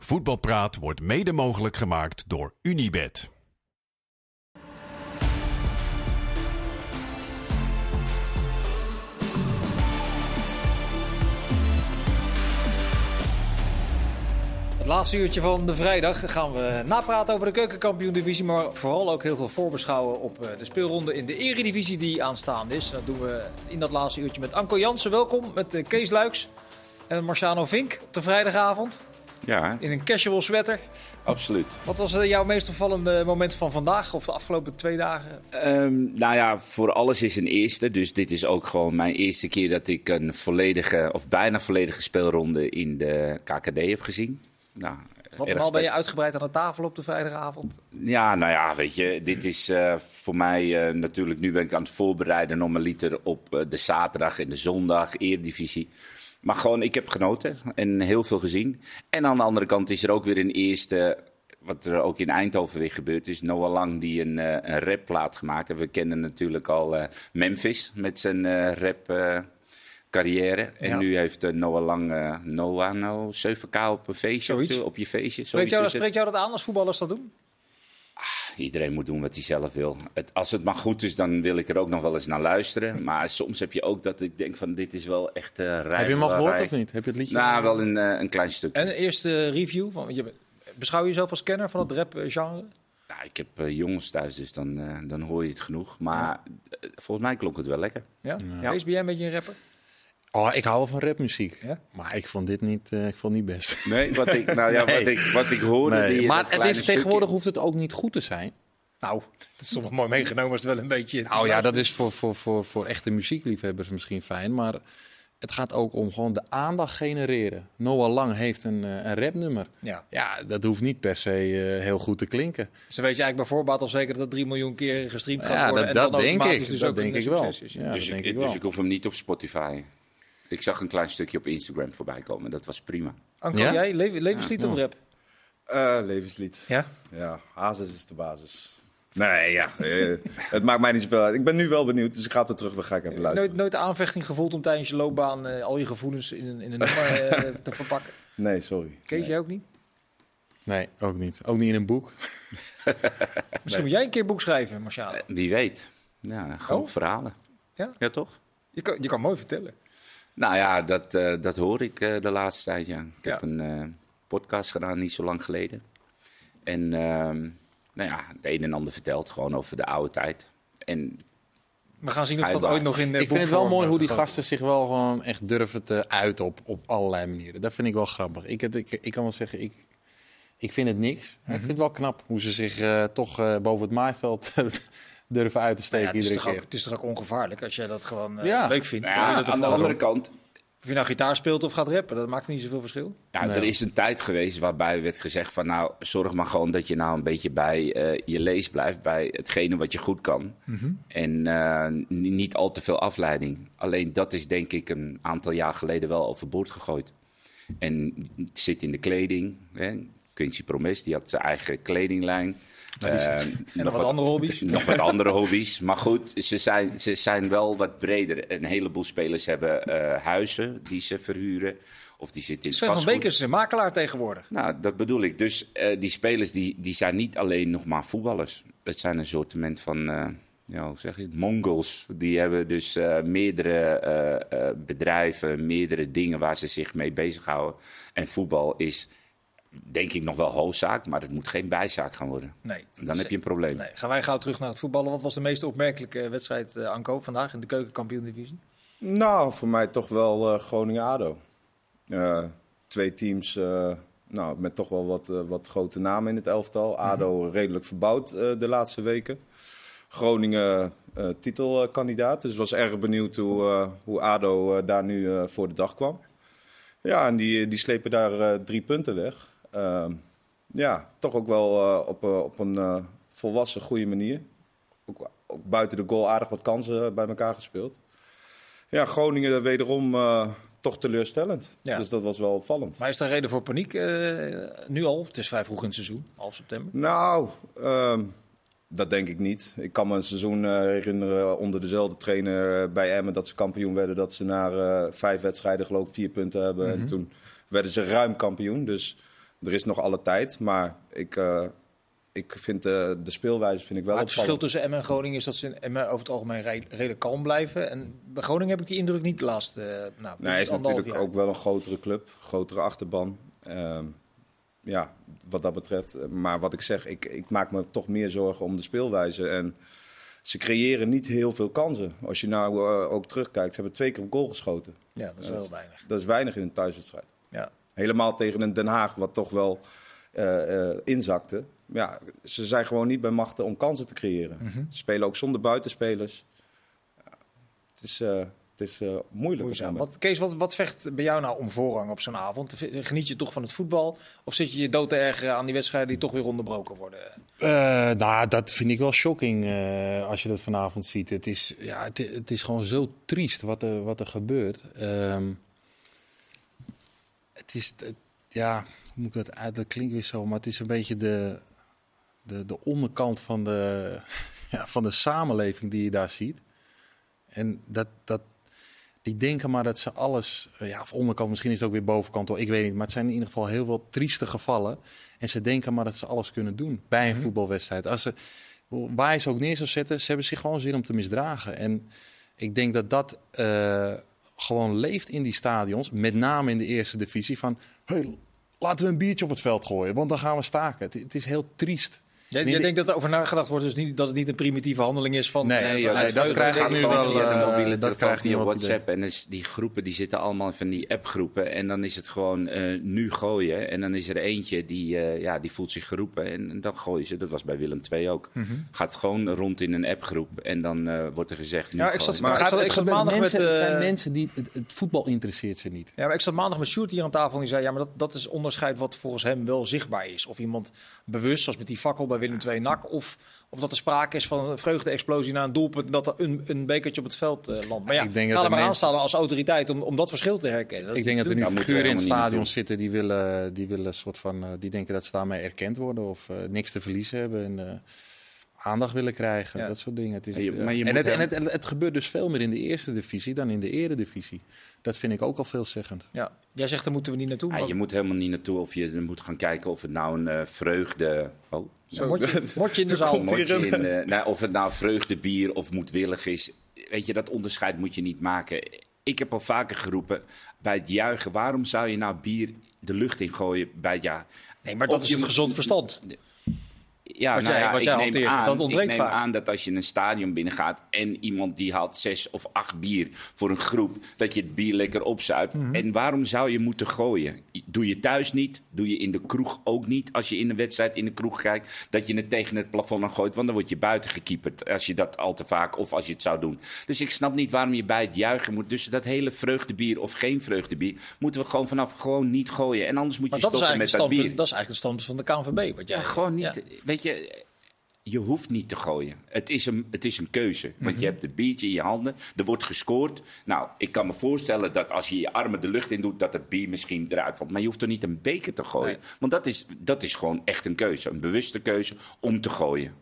Voetbalpraat wordt mede mogelijk gemaakt door Unibed. Het laatste uurtje van de vrijdag gaan we napraten over de keukenkampioen-divisie. Maar vooral ook heel veel voorbeschouwen op eh, de speelronde in de eredivisie die aanstaande is. Dat doen we in dat laatste uurtje met Anko Jansen. Welkom met eh, Kees Luiks en Marciano Vink op de vrijdagavond. Ja, In een casual sweater. absoluut. Wat was eh, jouw meest opvallende moment van vandaag of de afgelopen twee dagen? Ehm, nou ja, voor alles is een eerste. Dus dit is ook gewoon mijn eerste keer dat ik een volledige, of bijna volledige speelronde in de KKD heb gezien. Nou, Wat al ben je uitgebreid aan de tafel op de vrijdagavond? Ja, nou ja, weet je, dit is eh, voor mij eh, natuurlijk, nu ben ik aan het voorbereiden om een liter op de zaterdag en de zondag, Eredivisie. Maar gewoon, ik heb genoten en heel veel gezien. En aan de andere kant is er ook weer een eerste, wat er ook in Eindhoven weer gebeurd is. Noah Lang die een, eh, een rapplaat gemaakt heeft. We kennen natuurlijk al eh, Memphis met zijn eh, rap carrière. En Ja. nu heeft Noah Lang, Noah nou 7k op een feestje, Zoiets. op je feestje. Spreekt jou, spreekt jou dat aan als voetballers dat doen? Iedereen moet doen wat hij zelf wil. Het, als het maar goed is, dan wil ik er ook nog wel eens naar luisteren. Maar soms heb je ook dat ik denk van dit is wel echt uh, Heb je hem al gehoord of niet? Heb je het liedje? Nou, wel een, eh, een klein stuk. En een eerste review. Van, je, beschouw je jezelf als kenner van het rap-genre? Nou, ik heb eh, jongens thuis, dus dan, eh, dan hoor je het genoeg. Maar eh, volgens mij klonk het wel lekker. Ja? Ben jij een beetje een rapper? Oh, ik hou wel van rapmuziek. Ja? Maar ik vond dit niet, eh, ik vond niet best. Nee, wat ik, nou ja, Nee. wat ik, wat ik hoorde. Nee, die, maar het is, stukje- tegenwoordig hoeft het ook niet goed te zijn. Nou, dat is toch wel mooi meegenomen als het wel een beetje... Nou ja, dat is voor, voor, voor, voor echte muziekliefhebbers misschien fijn. Maar het gaat ook om gewoon de aandacht genereren. Noah Lang heeft een, eh, een rapnummer. Ja. Ja, dat hoeft niet per se eh, heel goed te klinken. Dus dan weet je eigenlijk bij voorbaat al zeker dat het 3 miljoen keer gestreamd gaat Ja, worden. dat, en dat dan denk ik. Dus dat ook denk ik wel. Ja, dus, dat denk ik, ik dus wel. ik hoef hem niet op Spotify. Ik zag een klein stukje op Instagram voorbij komen. Dat was prima. Anko, Ja? jij? Le levenslied of rap? Eh, levenslied. Ja? Ja, Hazes is de basis. Nee, ja. eh, het maakt mij niet zoveel uit. Ik ben nu wel benieuwd, dus ik ga op de terugweg ga ik even luisteren. Nooit, nooit de aanvechting gevoeld om tijdens je loopbaan eh, al je gevoelens in een, in een nummer eh, te verpakken? Nee, sorry. Kees, Nee. jij ook niet? Nee, ook niet. Ook niet in een boek. Misschien moet jij een keer een boek schrijven, Marciano. Wie weet. Ja, gewoon Oh? verhalen. Ja? Ja, toch? Je kan, je kan mooi vertellen. Nou ja, dat, eh, dat hoor ik eh, de laatste tijd, ja. Ik Ja. heb een eh, podcast gedaan, niet zo lang geleden. En ehm, nou ja, het een en ander verteld gewoon over de oude tijd. En We gaan zien of dat ooit nog in de ik vind het wel mooi hoe die gasten zich wel gewoon echt durven te uiten op, op allerlei manieren. Dat vind ik wel grappig. Ik, het- ik, ik kan wel zeggen, ik, ik vind het niks. Maar Ik vind het wel knap hoe ze zich eh, toch eh, boven het maaiveld durven uit te Ja, steken het, is iedere toch keer. ook, het is toch ook ongevaarlijk als jij dat gewoon eh, Ja. leuk vindt. nou ja, dat aan de andere kant, Of je nou gitaar speelt of gaat rappen, dat maakt niet zoveel verschil. ja, Nee. er is een tijd geweest waarbij werd gezegd van nou, zorg maar gewoon dat je nou een beetje bij eh, je lees blijft, bij hetgene wat je goed kan. En eh, ni- niet al te veel afleiding. Alleen dat is denk ik een aantal jaar geleden wel overboord gegooid. En het zit in de kleding. Hè. Quincy Promes, die had zijn eigen kledinglijn. Eh, En nog wat andere hobby's. nog wat andere hobby's. Maar goed, ze zijn, ze zijn wel wat breder. Een heleboel spelers hebben eh, huizen die ze verhuren. Of die zitten in Sven van. Beek is een makelaar tegenwoordig. Nou, dat bedoel ik. Dus eh, die spelers die, die zijn niet alleen nog maar voetballers. Het zijn een soortement van, eh, ja, hoe zeg je Mongols. Die hebben dus meerdere bedrijven, meerdere dingen waar ze zich mee bezighouden. En voetbal is, denk ik, nog wel hoofdzaak, maar het moet geen bijzaak gaan worden. Nee. Dan heb je een probleem. Nee. Gaan wij gauw terug naar het voetballen. Wat was de meest opmerkelijke wedstrijd, eh, Anko, vandaag in de keukenkampioen-divisie? Nou, voor mij toch wel eh, Groningen-ADO. Eh, twee teams eh, nou, met toch wel wat, wat grote namen in het elftal. ADO redelijk verbouwd eh, de laatste weken. Groningen eh, titelkandidaat. Dus ik was erg benieuwd hoe, eh, hoe ADO daar nu voor de dag kwam. Ja, en die, die slepen daar eh, drie punten weg. Ehm, ja, toch ook wel eh, op, eh, op een eh, volwassen, goede manier. Ook, ook buiten de goal aardig wat kansen bij elkaar gespeeld. Ja, Groningen wederom toch teleurstellend. Ja. Dus dat was wel opvallend. Maar is er reden voor paniek nu al? Het is vrij vroeg in het seizoen, half september. Nou, ehm, dat denk ik niet. Ik kan me een seizoen herinneren onder dezelfde trainer bij Emmen... dat ze kampioen werden, dat ze na vijf wedstrijden geloof ik vier punten hebben. En toen werden ze ruim kampioen. Dus er is nog alle tijd, maar ik, eh, ik vind eh, de speelwijze vind ik wel Maar het verschil tussen Emmen en Groningen is dat ze in Emmen over het algemeen re- redelijk kalm blijven. En bij Groningen heb ik die indruk niet de laatste eh, nou, Nee, hij is natuurlijk jaar. ook wel een grotere club, grotere achterban. Ehm, ja, wat dat betreft. Maar wat ik zeg, ik, ik maak me toch meer zorgen om de speelwijze. En ze creëren niet heel veel kansen. Als je nou ook terugkijkt, ze hebben twee keer een goal geschoten. Ja, dat is wel heel weinig. Dat is weinig in een thuiswedstrijd. Ja. Helemaal tegen een Den Haag, wat toch wel eh, eh, inzakte. Ja, ze zijn gewoon niet bij machten om kansen te creëren. Mhm. Ze spelen ook zonder buitenspelers. Het is, eh, het is eh, moeilijk. Moeizaam. Wat, Kees, wat, wat vecht bij jou nou om voorrang op zo'n avond? Geniet je toch van het voetbal? Of zit je je dood te ergeren aan die wedstrijden die toch weer onderbroken worden? Eh, nou, dat vind ik wel shocking eh, als je dat vanavond ziet. Het is, ja, het, het is gewoon zo triest wat er, wat er gebeurt. Ehm, het is, het- ja, hoe moet ik dat uit? Dat klinkt weer zo, maar het is een beetje de, de, de onderkant van de, ja, van de samenleving die je daar ziet. En dat, dat, die denken maar dat ze alles, eh, ja, of onderkant, misschien is het ook weer bovenkant, hoor, ik weet niet. Maar het zijn in ieder geval heel veel trieste gevallen. En ze denken maar dat ze alles kunnen doen bij een voetbalwedstrijd. Als ze, waar je ze ook neer zou zetten, ze hebben zich gewoon zin om te misdragen. En ik denk dat dat eh, gewoon leeft in die stadions, met name in de eerste divisie. Van, laten we een biertje op het veld gooien, want dan gaan we staken. Het is heel triest. Jij, Nee, jij denkt dat er over nagedacht wordt, dus niet, dat het niet een primitieve handeling is van... Nee, dat krijg gaat nu wel, via de eh, mobiele dat krijg het WhatsApp. En dus die groepen die zitten allemaal van die appgroepen. En dan is het gewoon eh, nu gooien. En dan is er eentje die, eh, ja, die voelt zich geroepen. En, en dan gooien ze. Dat was bij Willem II ook. Gaat gewoon rond in een appgroep. En dan eh, wordt er gezegd. Nu Ja, ik gooien. zat- Maar zat- ik zat maandag mensen, met, het zijn mensen die het, het voetbal interesseert ze niet. Ja, maar ik zat maandag met Sjoerd hier aan tafel en die zei... ja, maar dat, dat is onderscheid wat volgens hem wel zichtbaar is. Of iemand bewust, zoals met die fakkel bij Willem II NAC... of, of dat er sprake is van een vreugde-explosie na een doelpunt... dat er een, een bekertje op het veld eh, landt. Maar ja, Ik denk ga dat er maar mensen- aan staan als autoriteit om, om dat verschil te herkennen. Ik denk dat er nu figuren in het stadion zitten die willen, die willen soort van, eh, die denken dat ze daarmee erkend worden of eh, niks te verliezen hebben en eh, aandacht willen krijgen, Ja. dat soort dingen. Het is, Ja, je- maar je en het, en het, en het gebeurt dus veel meer in de eerste divisie dan in de eredivisie. Dat vind ik ook al veelzeggend. Ja. Jij zegt, daar moeten we niet naartoe. Ja, maar- je moet helemaal niet naartoe. Of je moet gaan kijken of het nou een vreugde... Oh, Zo, motje, motje in de zaal. komt hier Motje een- in, eh, nou, of het nou vreugdebier of moedwillig is. Weet je, dat onderscheid moet je niet maken. Ik heb al vaker geroepen bij het juichen. Waarom zou je nou bier de lucht in gooien bij het ja? Nee, maar dat Of is je het moet- gezond verstand. Ja, Wat nou jij- ja, wat ik jij neem hanteert, aan, dat ontbreekt ik neem vaak. aan dat als je een stadion binnengaat en iemand die haalt zes of acht bier voor een groep, dat je het bier lekker opzuipt. Mhm. En waarom zou je moeten gooien? Doe je thuis niet, doe je in de kroeg ook niet. Als je in een wedstrijd in de kroeg kijkt, dat je het tegen het plafond aan gooit, want dan word je buiten gekieperd als je dat al te vaak of als je het zou doen. Dus ik snap niet waarom je bij het juichen moet. Dus dat hele vreugdebier of geen vreugdebier, moeten we gewoon vanaf gewoon niet gooien. En anders moet je Maar stoppen met dat bier. dat is eigenlijk het standpunt van de KNVB. Wat jij, Ja, gewoon niet. Ja. Weet je, je hoeft niet te gooien. Het is een, het is een keuze. Want je hebt het biertje in je handen, er wordt gescoord. Nou, ik kan me voorstellen dat als je je armen de lucht in doet, dat het bier misschien eruit valt. Maar je hoeft er niet een beker te gooien. Nee. Want dat is, dat is gewoon echt een keuze. Een bewuste keuze om te gooien.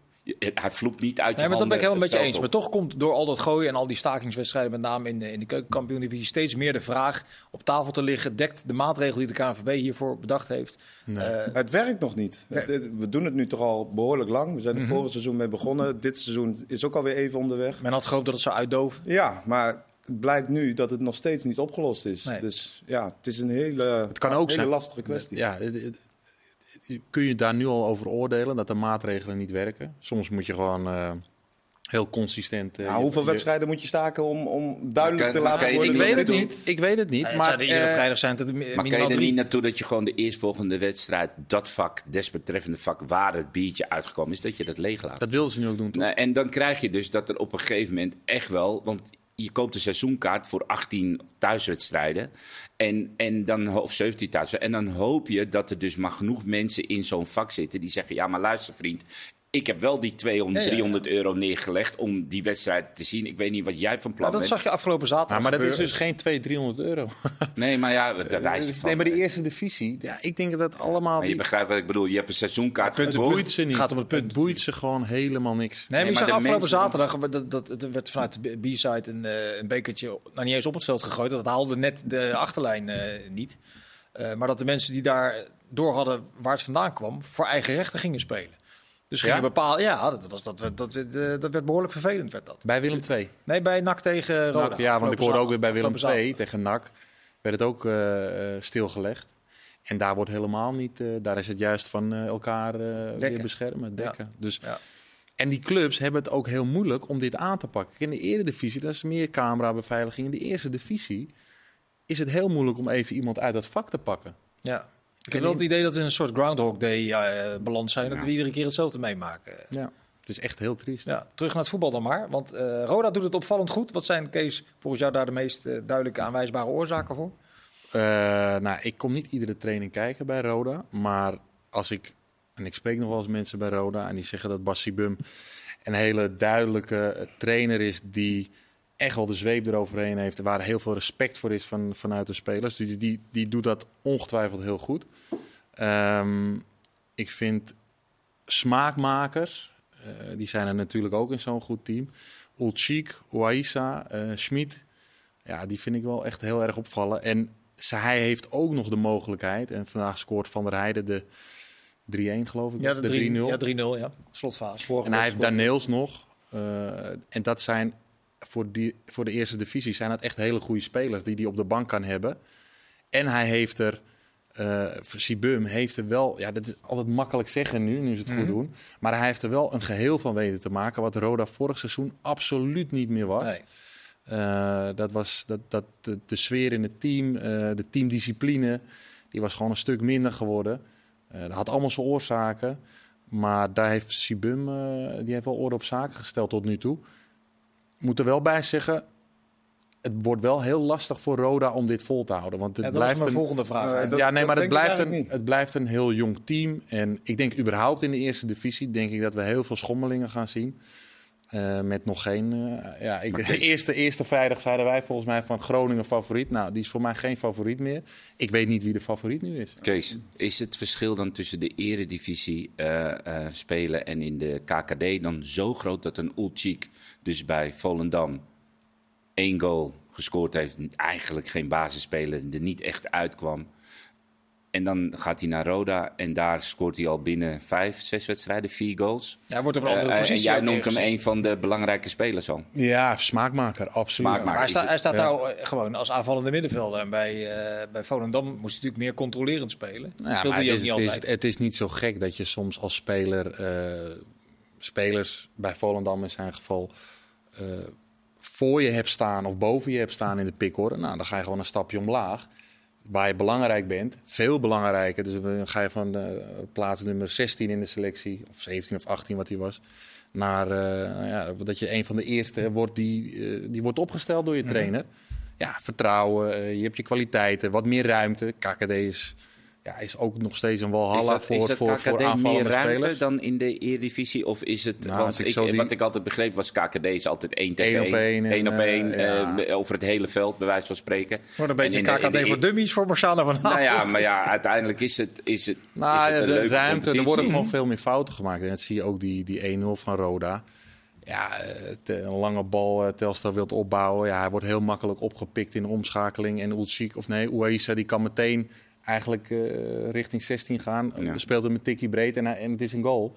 Hij vloept niet uit je Nee, maar dat ben ik helemaal met je eens. Maar toch komt door al dat gooien en al die stakingswedstrijden, met name in de, in de keukenkampioen-divisie, steeds meer de vraag op tafel te liggen. Dekt de maatregel die de KNVB hiervoor bedacht heeft? Eh, Het werkt nog niet. Nee. Het- We doen het nu toch al behoorlijk lang. We zijn er vorig seizoen mee begonnen. Dit seizoen is ook alweer even onderweg. men had gehoopt dat het zou uitdoven. Ja, maar het blijkt nu dat het nog steeds niet opgelost is. Nee. Dus ja, het is een hele, Het kan ook hele zijn. lastige kwestie. Ja, kun je daar nu al over oordelen dat de maatregelen niet werken? Soms moet je gewoon eh, heel consistent. eh, Nou, hoeveel je- wedstrijden moet je staken om, om duidelijk kan- te laten worden? Ik weet het niet. doet? Ik weet het niet. Ja, maar er iedere eh, vrijdag zijn mi- Maar kan je er niet naartoe dat je gewoon de eerstvolgende wedstrijd, dat vak, desbetreffende vak, waar het biertje uitgekomen is, dat je dat leeg laat? dat wilden ze nu ook doen. toch? Nou, en dan krijg je dus dat er op een gegeven moment echt wel. Want je koopt een seizoenkaart voor 18 thuiswedstrijden. En, en dan, of 17 thuiswedstrijden. En dan hoop je dat er dus maar genoeg mensen in zo'n vak zitten die zeggen: Ja, maar luister, vriend. Ik heb wel die 200, Ja, ja, ja. 300 euro neergelegd om die wedstrijd te zien. Ik weet niet wat jij van plan Maar dat bent. zag je afgelopen zaterdag maar dat is dus geen 200, 300 euro. Nee, maar ja, daar wijst het van. nee, maar de eerste divisie. Ja, ik denk dat allemaal. Maar je begrijpt wat ik bedoel. Je hebt een seizoenkaart het boeit ze niet. Het gaat om het punt. Het boeit ze gewoon helemaal niks. Nee, maar je maar zag de afgelopen mensen- zaterdag, dat, dat, het werd vanuit de B-side een, eh, een bekertje, nou niet eens op het veld gegooid. Dat haalde net de achterlijn eh, niet. Eh, maar dat de mensen die daar door hadden waar het vandaan kwam, voor eigen rechten gingen spelen. Dus gingen Ja? ja, dat, was, dat, werd- dat, werd, eh, dat werd behoorlijk vervelend, werd dat. Bij Willem II. Nee, bij NAC tegen Roda. NAC, ja, want ik hoorde ook weer bij Willem II tegen NAC werd het ook eh, eh, stilgelegd. En daar wordt helemaal niet, daar is het juist van elkaar weer beschermen, dekken. Dus, Ja. En die clubs hebben het ook heel moeilijk om dit aan te pakken. In de eredivisie, dat is meer camerabeveiliging. In de eerste divisie is het heel moeilijk om even iemand uit dat vak te pakken. Ja. Ik heb wel het idee dat we in een soort Groundhog Day eh balans zijn. Dat we iedere keer hetzelfde meemaken. Ja. Het is echt heel triest. Ja, terug naar het voetbal dan maar. Want eh, Roda doet het opvallend goed. Wat zijn, Kees, volgens jou daar de meest eh, duidelijke aanwijsbare oorzaken voor? Eh, nou, ik kom niet iedere training kijken bij Roda. Maar als ik, en ik spreek nog wel eens mensen bij Roda, en die zeggen dat Bassi Bum een hele duidelijke trainer is die echt wel de zweep eroverheen heeft. Waar heel veel respect voor is van, vanuit de spelers. Die, die, die doet dat ongetwijfeld heel goed. Ehm, ik vind smaakmakers, eh, die zijn er natuurlijk ook in zo'n goed team. Ulchik, Ouaissa, eh Schmid. Ja, die vind ik wel echt heel erg opvallen. En hij heeft ook nog de mogelijkheid. En vandaag scoort Van der Heijden de 3-1, geloof ik. Ja, de de 3-0. 3-0. Ja, 3-0, ja. Slotfase. Vorige en hij heeft Daneels nog. Eh, en dat zijn voor, die, voor de eerste divisie zijn dat echt hele goede spelers die hij op de bank kan hebben. En hij heeft er, eh Sibum heeft er wel, ja, dat is altijd makkelijk zeggen nu, nu ze het Mhm. goed doen. Maar hij heeft er wel een geheel van weten te maken, wat Roda vorig seizoen absoluut niet meer was. Nee. Eh, dat was dat, dat, de, de sfeer in het team, eh, de teamdiscipline, die was gewoon een stuk minder geworden. Dat had allemaal zijn oorzaken. Maar daar heeft Sibum, die heeft wel orde op zaken gesteld tot nu toe. Moet er wel bij zeggen, het wordt wel heel lastig voor Roda om dit vol te houden. Want het Ja, dat was blijft mijn een, volgende vraag. Dat- ja, nee, maar het blijft, een, niet. het blijft een heel jong team. En ik denk überhaupt in de eerste divisie denk ik dat we heel veel schommelingen gaan zien. Eh, met nog geen. eh, ja, ik, de eerste, eerste vrijdag zeiden wij volgens mij van Groningen favoriet. Nou, die is voor mij geen favoriet meer. Ik weet niet wie de favoriet nu is. Kees, is het verschil dan tussen de eredivisie eh, eh, spelen en in de KKD dan zo groot dat een Ulchik dus bij Volendam één goal gescoord heeft, eigenlijk geen basisspeler, er niet echt uitkwam. En dan gaat hij naar Roda en daar scoort hij al binnen vijf, zes wedstrijden vier goals. Ja, hij wordt op een andere positie en jij noemt hem een van de belangrijke spelers al. Ja, smaakmaker, absoluut. Smaakmaker. Maar hij, sta- staat Ja. nou eh, gewoon als aanvallende middenvelder. En bij, eh, bij Volendam moest hij natuurlijk meer controlerend spelen. Nou ja, maar het, is, niet het, is, het is niet zo gek dat je soms als speler, eh, spelers bij Volendam in zijn geval, eh, voor je hebt staan of boven je hebt staan in de pickorde. Nou, dan ga je gewoon een stapje omlaag. Waar je belangrijk bent, veel belangrijker. Dus dan ga je van eh, plaats nummer 16 in de selectie, of 17 of 18 wat hij was, naar eh, nou ja, dat je een van de eerste wordt die, eh, die wordt opgesteld door je Mhm. trainer. Ja, vertrouwen, je hebt je kwaliteiten, wat meer ruimte. KKD is, ja, is ook nog steeds een walhalla is dat, voor, is dat voor, KKD voor meer aanvallende ruimte spelers. dan in de Eredivisie? Of is het, Nou, want ik die- wat ik altijd begreep was KKD is altijd één tegen Eén op één één op eh, één, ja. eh, over het hele veld, bij wijze van spreken. Wordt een En beetje in de- in KKD de- voor dummies voor Marciano van Nou ja, maar ja, uiteindelijk is het, is het, Nou, is het ja, een de leuke ruimte, er worden gewoon veel meer fouten gemaakt. En dat zie je ook die, die 1-0 van Roda. Ja, eh, een lange bal Telstar wilt opbouwen. Ja, hij wordt heel makkelijk opgepikt in de omschakeling. En Ulchik, of nee, Ouaissa, die kan meteen eigenlijk eh, richting 16 gaan. Ja. Speelt hem een tikkie breed en, en het is een goal.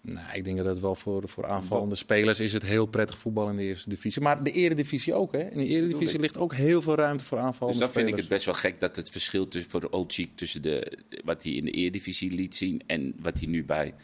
Nou, ik denk dat het wel voor, voor aanvallende spelers is het heel prettig voetbal in de eerste divisie. Maar de eredivisie ook, hè. In de eredivisie ligt ook heel veel ruimte voor Dus aanvallende dan vind ik spelers. het best wel gek dat het verschil tussen, voor de tussen de, wat hij in de Eredivisie liet zien en wat hij nu bij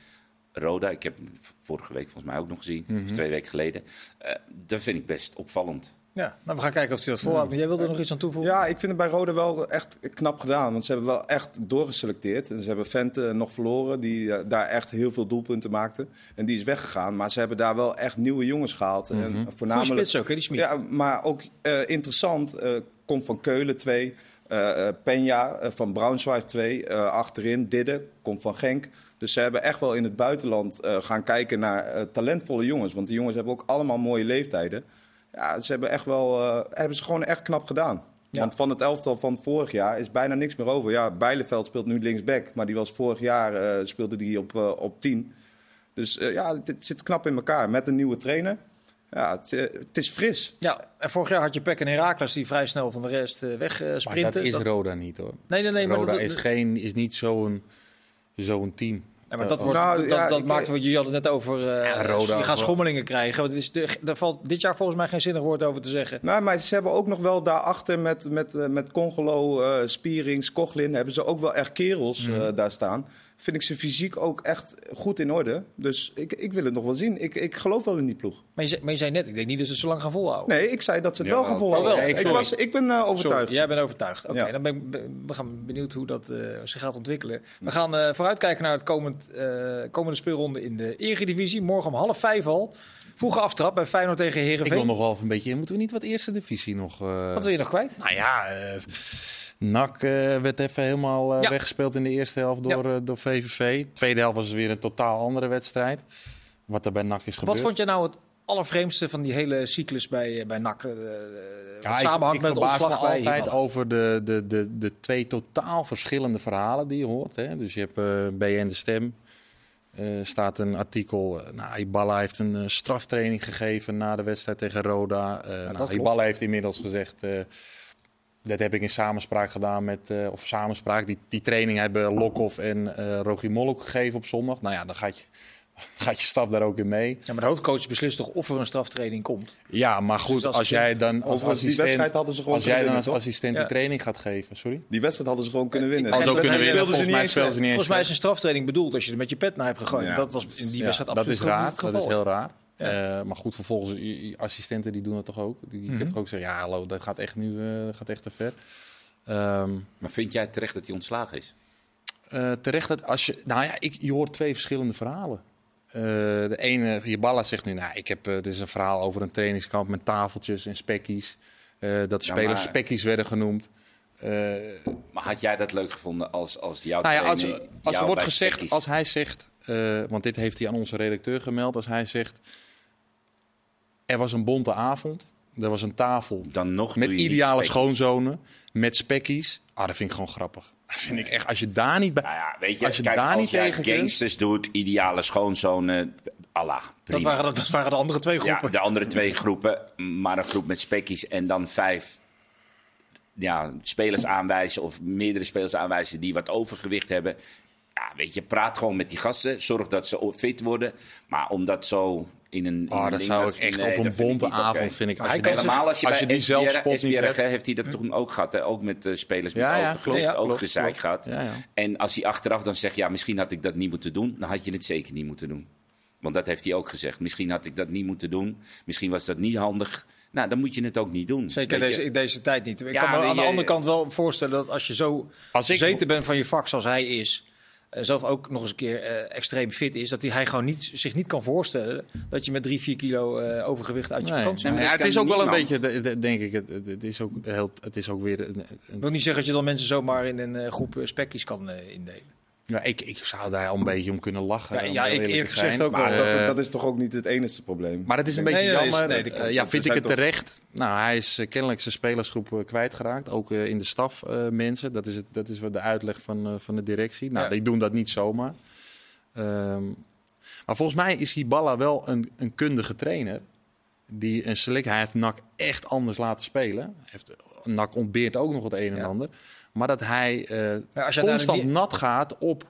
Roda, ik heb hem vorige week volgens mij ook nog gezien, Mhm. of twee weken geleden, eh, dat vind ik best opvallend. Ja, nou, we gaan kijken of hij dat volhoudt. Maar jij wilde er nog iets aan toevoegen? Ja, ik vind het bij Rode wel echt knap gedaan. Want ze hebben wel echt doorgeselecteerd. En ze hebben Vente nog verloren, die eh, daar echt heel veel doelpunten maakte. En die is weggegaan. Maar ze hebben daar wel echt nieuwe jongens gehaald. En Goeie voornamelijk, spits ook, hè, die. Ja, maar ook eh, interessant. eh, komt van Keulen 2. eh Peña eh, van Braunschweig 2. eh, achterin Didde komt van Genk. Dus ze hebben echt wel in het buitenland gaan kijken naar talentvolle jongens. Want die jongens hebben ook allemaal mooie leeftijden. Ja, ze hebben echt wel, eh, hebben ze gewoon echt knap gedaan. Ja. Want van het elftal van vorig jaar is bijna niks meer over. Ja, Bijleveld speelt nu linksback, maar die was vorig jaar eh, speelde die op, eh, op 10. Dus eh, ja, het, het zit knap in elkaar met een nieuwe trainer. Ja, het, het is fris. Ja, en vorig jaar had je Peck en Herakles die vrij snel van de rest eh, weg eh, Maar dat is Roda niet hoor. nee, nee, nee. Maar Roda dat, is, geen, is niet zo'n zo'n team. Ja, maar dat, Eh, wordt, Nou, dat, ja, dat ik- maakt, want jullie hadden het net over, eh, Ja, Roda schommelingen krijgen. Want het is de, daar valt dit jaar volgens mij geen zinnig woord over te zeggen. Nou, maar ze hebben ook nog wel daarachter met, met, eh, met Congolo, eh, Spierings, Kochlin... hebben ze ook wel echt kerels Mhm. eh, daar staan. Vind ik ze fysiek ook echt goed in orde. Dus ik, ik wil het nog wel zien. Ik, ik geloof wel in die ploeg. Maar je, zei, maar je zei net, ik denk niet dat ze het zo lang gaan volhouden. Nee, ik zei dat ze het Ja, wel gaan volhouden. Wel. ik, was, ik ben eh, overtuigd. Sorry, jij bent overtuigd. Oké, Ja. dan ben ik ben- we gaan benieuwd hoe dat eh, zich gaat ontwikkelen. We gaan eh, vooruitkijken naar het komend, eh, komende speelronde in de Eredivisie. Morgen om half vijf al. Vroege aftrap bij Feyenoord tegen Ik wil Herenveen. nog wel even een beetje. Moeten we niet wat eerste divisie nog? eh, Wat wil je nog kwijt? Nou ja, eh NAC eh, werd even helemaal eh, Ja. weggespeeld in de eerste helft door, eh, door VVV. Tweede helft was weer een totaal andere wedstrijd. Wat er bij NAC is gebeurd. Wat vond jij nou het allervreemdste van die hele cyclus bij, bij NAC? Ja, wat ik- ik, met de verbaas me altijd over de, de, de, de twee totaal verschillende verhalen die je hoort. Hè. Dus je hebt eh BN De Stem. staat een artikel. nou, Iballa heeft een straftraining gegeven na de wedstrijd tegen Roda. Nou, heeft inmiddels gezegd. Dat heb ik in samenspraak gedaan met. eh, of samenspraak. Die, die training hebben Lokhoff en eh Rogier Molk gegeven op zondag. Nou ja, dan gaat je, gaat je stap daar ook in mee. Ja, maar de hoofdcoach beslist toch of er een straftraining komt? Ja, maar goed, Dus als als jij dan als die assistent. wedstrijd hadden ze gewoon Als jij dan als assistent Ja. die training gaat geven, sorry? Die wedstrijd hadden ze gewoon kunnen winnen. Ze ook Volgens kunnen mij winnen. Volgens mij niet eens speelden ze niet eens. Volgens mij is een straftraining bedoeld als je er met je pet naar hebt gegooid. Ja, dat was in die ja, wedstrijd dat absoluut is niet raar. Dat is heel raar. Ja. Eh, maar goed, vervolgens, je- je assistenten die doen dat toch ook. Die kunnen toch ook zeggen, ja hallo, dat gaat echt nu dat gaat echt te ver. Ehm, Maar vind jij terecht dat hij ontslagen is? eh, terecht dat als je, nou ja, ik, je hoort twee verschillende verhalen. De ene, Jaballa zegt nu, nou, ik heb, dit is een verhaal over een trainingskamp met tafeltjes en spekkies. Dat de Ja, spelers maar- spekkies werden genoemd. Maar had jij dat leuk gevonden als, als jouw Nou ja, als, trainer als er wordt gezegd, als hij zegt, want dit heeft hij aan onze redacteur gemeld, als hij zegt, er was een bonte avond, er was een tafel dan nog met ideale schoonzonen, met spekkies, ah, dat vind ik gewoon grappig. Dat vind ik echt, als je daar niet bij... Nou ja, weet je, Als je kijk, daar als niet jij tegen kunt- gangsters doet, ideale schoonzonen, Allah, Dat waren, dat waren de andere twee Ja, groepen. de andere twee groepen, maar een groep met spekkies en dan vijf ja, spelers aanwijzen of meerdere spelers aanwijzen die wat overgewicht hebben. Ja, weet je, praat gewoon met die gasten, zorg dat ze fit worden. Maar om dat zo in een. in Ah, dat zou ik echt nee, op een bonte avond, vind ik. Als hij je, Helemaal als je, als je die niet SBR, hebt. heeft hij dat toen ook gehad. Hè? Ook met eh, spelers met Ja, ook klopt, gezeik klopt. gehad. En als hij achteraf dan zegt, ja, misschien had ik dat niet moeten doen, dan had je het zeker niet moeten doen. Want dat heeft hij ook gezegd. Misschien had ik dat niet moeten doen. Misschien was dat niet handig. Nou, dan moet je het ook niet doen. Zeker deze, in deze tijd niet. Ik Ja, kan me aan de andere kant wel voorstellen dat als je zo Als ik- bezeten bent van je vak zoals hij is... eh, zelf ook nog eens een keer eh, extreem fit is... dat hij, hij gewoon niet, zich niet kan voorstellen... dat je met drie, vier kilo eh, overgewicht uit je Nee. vakantie Nee, Ja, het is ook wel een beetje, de- de- denk ik, het, het- is ook heel, het is ook weer een, een- Ik wil niet zeggen dat je dan mensen zomaar in een eh, groep spekjes kan eh, indelen. Ja, ik, ik zou daar al een beetje om kunnen lachen. Ja, ja, ik eerlijk gezegd ook Maar wel. Eh, dat, dat is toch ook niet het enige probleem. Maar het is een Nee, beetje nee, jammer. nee, dat ja, vind ik het toch- terecht. Nou, hij is eh, kennelijk zijn spelersgroep eh, kwijtgeraakt. Ook in de staf mensen. Dat is, het, dat is wat de uitleg van, van de directie. Nou, Ja. die doen dat niet zomaar. Ehm, maar volgens mij is Hiballa wel een, een kundige trainer. Die een select, hij heeft NAC echt anders laten spelen. Heeft, NAC ontbeert ook nog het een en Ja. ander. Maar dat hij eh, Ja, als je constant die- nat gaat op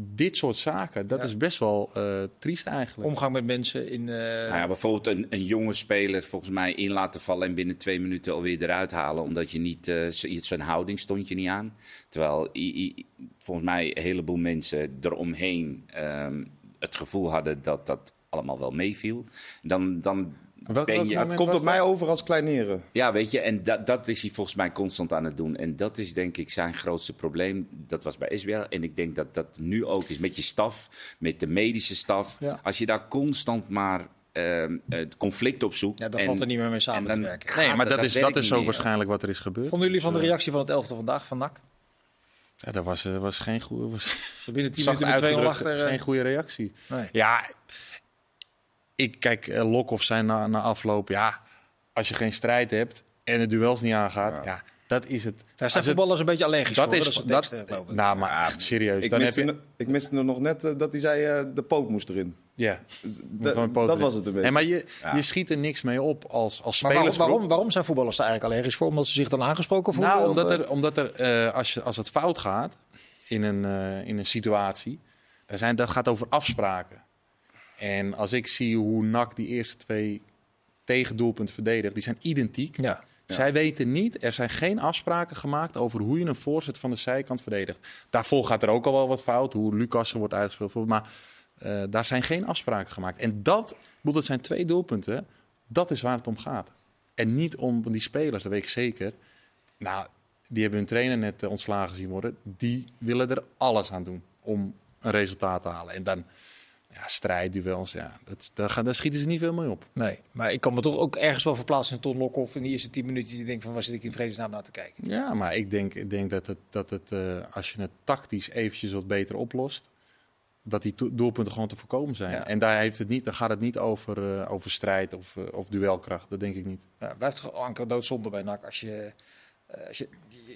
dit soort zaken. Dat Ja. is best wel eh, triest eigenlijk. Omgang met mensen in... eh, Nou ja, bijvoorbeeld een, een jonge speler volgens mij in laten vallen en binnen twee minuten alweer eruit halen. Omdat je niet, eh, zijn houding stond je niet aan. Terwijl i- i- volgens mij een heleboel mensen eromheen ehm, het gevoel hadden dat dat allemaal wel meeviel. Dan, dan Welk- ben welk je... het komt op mij over als kleineren. Ja, weet je, en dat, dat is hij volgens mij constant aan het doen. En dat is denk ik zijn grootste probleem. Dat was bij SBL. En ik denk dat dat nu ook is met je staf, met de medische staf. Ja. Als je daar constant maar ehm, het conflict op zoekt. ja, dan en- valt er niet meer mee samen en te werken. Nee, maar dat is, dat is meer. waarschijnlijk wat er is gebeurd. Vonden jullie van de Dus, reactie van het elfde vandaag van NAC? Ja, dat was, eh, was geen goede. Was, Binnen 10 zacht minuten met 2-0 uitgedrukt, achter. eh, geen goede reactie. nee. Ja, ik kijk, uh, Lokhoff zijn na, na afloop. Ja, als je geen strijd hebt en de duels niet aangaat, ja. Dat is het. Daar zijn het- voetballers een beetje allergisch dat voor. is, dat is dat, eh, nou, maar echt serieus. Ik dan heb miste, je, no- ik miste er nog net eh, dat hij zei eh, de poot moest erin. ja, poot dat erin. was het een beetje. Nee, maar je, Ja. je schiet er niks mee op als, als Maar waarom, waarom, waarom zijn voetballers daar eigenlijk allergisch voor? Omdat ze zich dan aangesproken voelen? Nou, omdat er, omdat er eh, als, je, als het fout gaat in een, in een situatie, dan zijn, dat gaat over afspraken. En als ik zie hoe NAC die eerste twee tegendoelpunten verdedigt, die zijn identiek. Ja. Zij weten niet, er zijn geen afspraken gemaakt over hoe je een voorzet van de zijkant verdedigt. Daarvoor gaat er ook al wel wat fout, hoe Lucas er wordt uitgespeeld. Maar eh, daar zijn geen afspraken gemaakt. En dat, dat zijn twee doelpunten, dat is waar het om gaat. En niet om die spelers, dat weet ik zeker. Nou, die hebben hun trainer net eh, ontslagen zien worden. Die willen er alles aan doen om een resultaat te halen. En dan, ja, strijdduels, ja, dat, daar, gaan, daar schieten ze niet veel mee op. Nee, maar ik kan me toch ook ergens wel verplaatsen in Ton Lokhoff in die eerste tien minuten. Die denkt van, waar zit ik in vredesnaam naar te kijken? Ja, maar ik denk, ik denk dat het, dat het eh, als je het tactisch eventjes wat beter oplost, dat die doelpunten gewoon te voorkomen zijn. Ja. En daar, heeft het niet, daar gaat het niet over, eh, over strijd of, eh, of duelkracht. Dat denk ik niet. Ja, blijft toch anker doodzonde bij NAC. Als je, als je,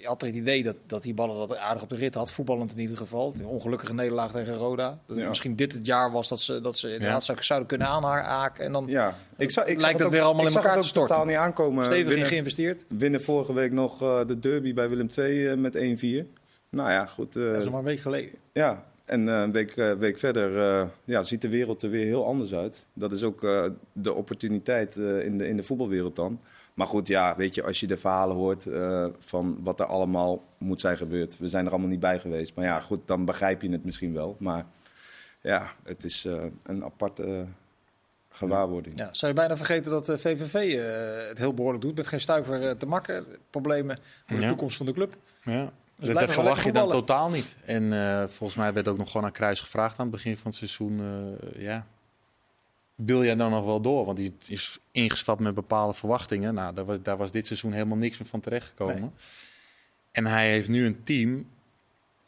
je had het idee dat, dat die ballen dat aardig op de rit had. Voetballend in ieder geval. Een ongelukkige nederlaag tegen Roda. Dat Ja. misschien dit het jaar was dat ze, dat ze inderdaad zou- zouden kunnen aanhaken. En dan Ja, ik zag, ik Lijkt zag het ook- weer allemaal in elkaar te storten. totaal niet aankomen. stevig in winnen, geïnvesteerd. winnen vorige week nog eh, de derby bij Willem II eh, met 1-4. Nou ja, goed. eh, Dat is nog maar een week geleden. Ja, en eh, een week, eh, week verder eh, ja, ziet de wereld er weer heel anders uit. Dat is ook eh, de opportuniteit eh, in, de, in de voetbalwereld dan. Maar goed, ja, weet je, als je de verhalen hoort eh, van wat er allemaal moet zijn gebeurd. We zijn er allemaal niet bij geweest. Maar ja, goed, dan begrijp je het misschien wel. Maar ja, het is eh, een aparte gewaarwording. Ja, zou je bijna vergeten dat de VVV eh, het heel behoorlijk doet. Met geen stuiver te makken. Problemen voor de Ja. toekomst van de club. Ja. Dus dat verwacht je dan totaal niet. En eh, volgens mij werd ook nog gewoon aan Kruis gevraagd aan het begin van het seizoen. eh, ja, wil jij dan nog wel door? Want die is ingestapt met bepaalde verwachtingen. Nou, daar was, daar was dit seizoen helemaal niks meer van terechtgekomen. Nee. En hij heeft nu een team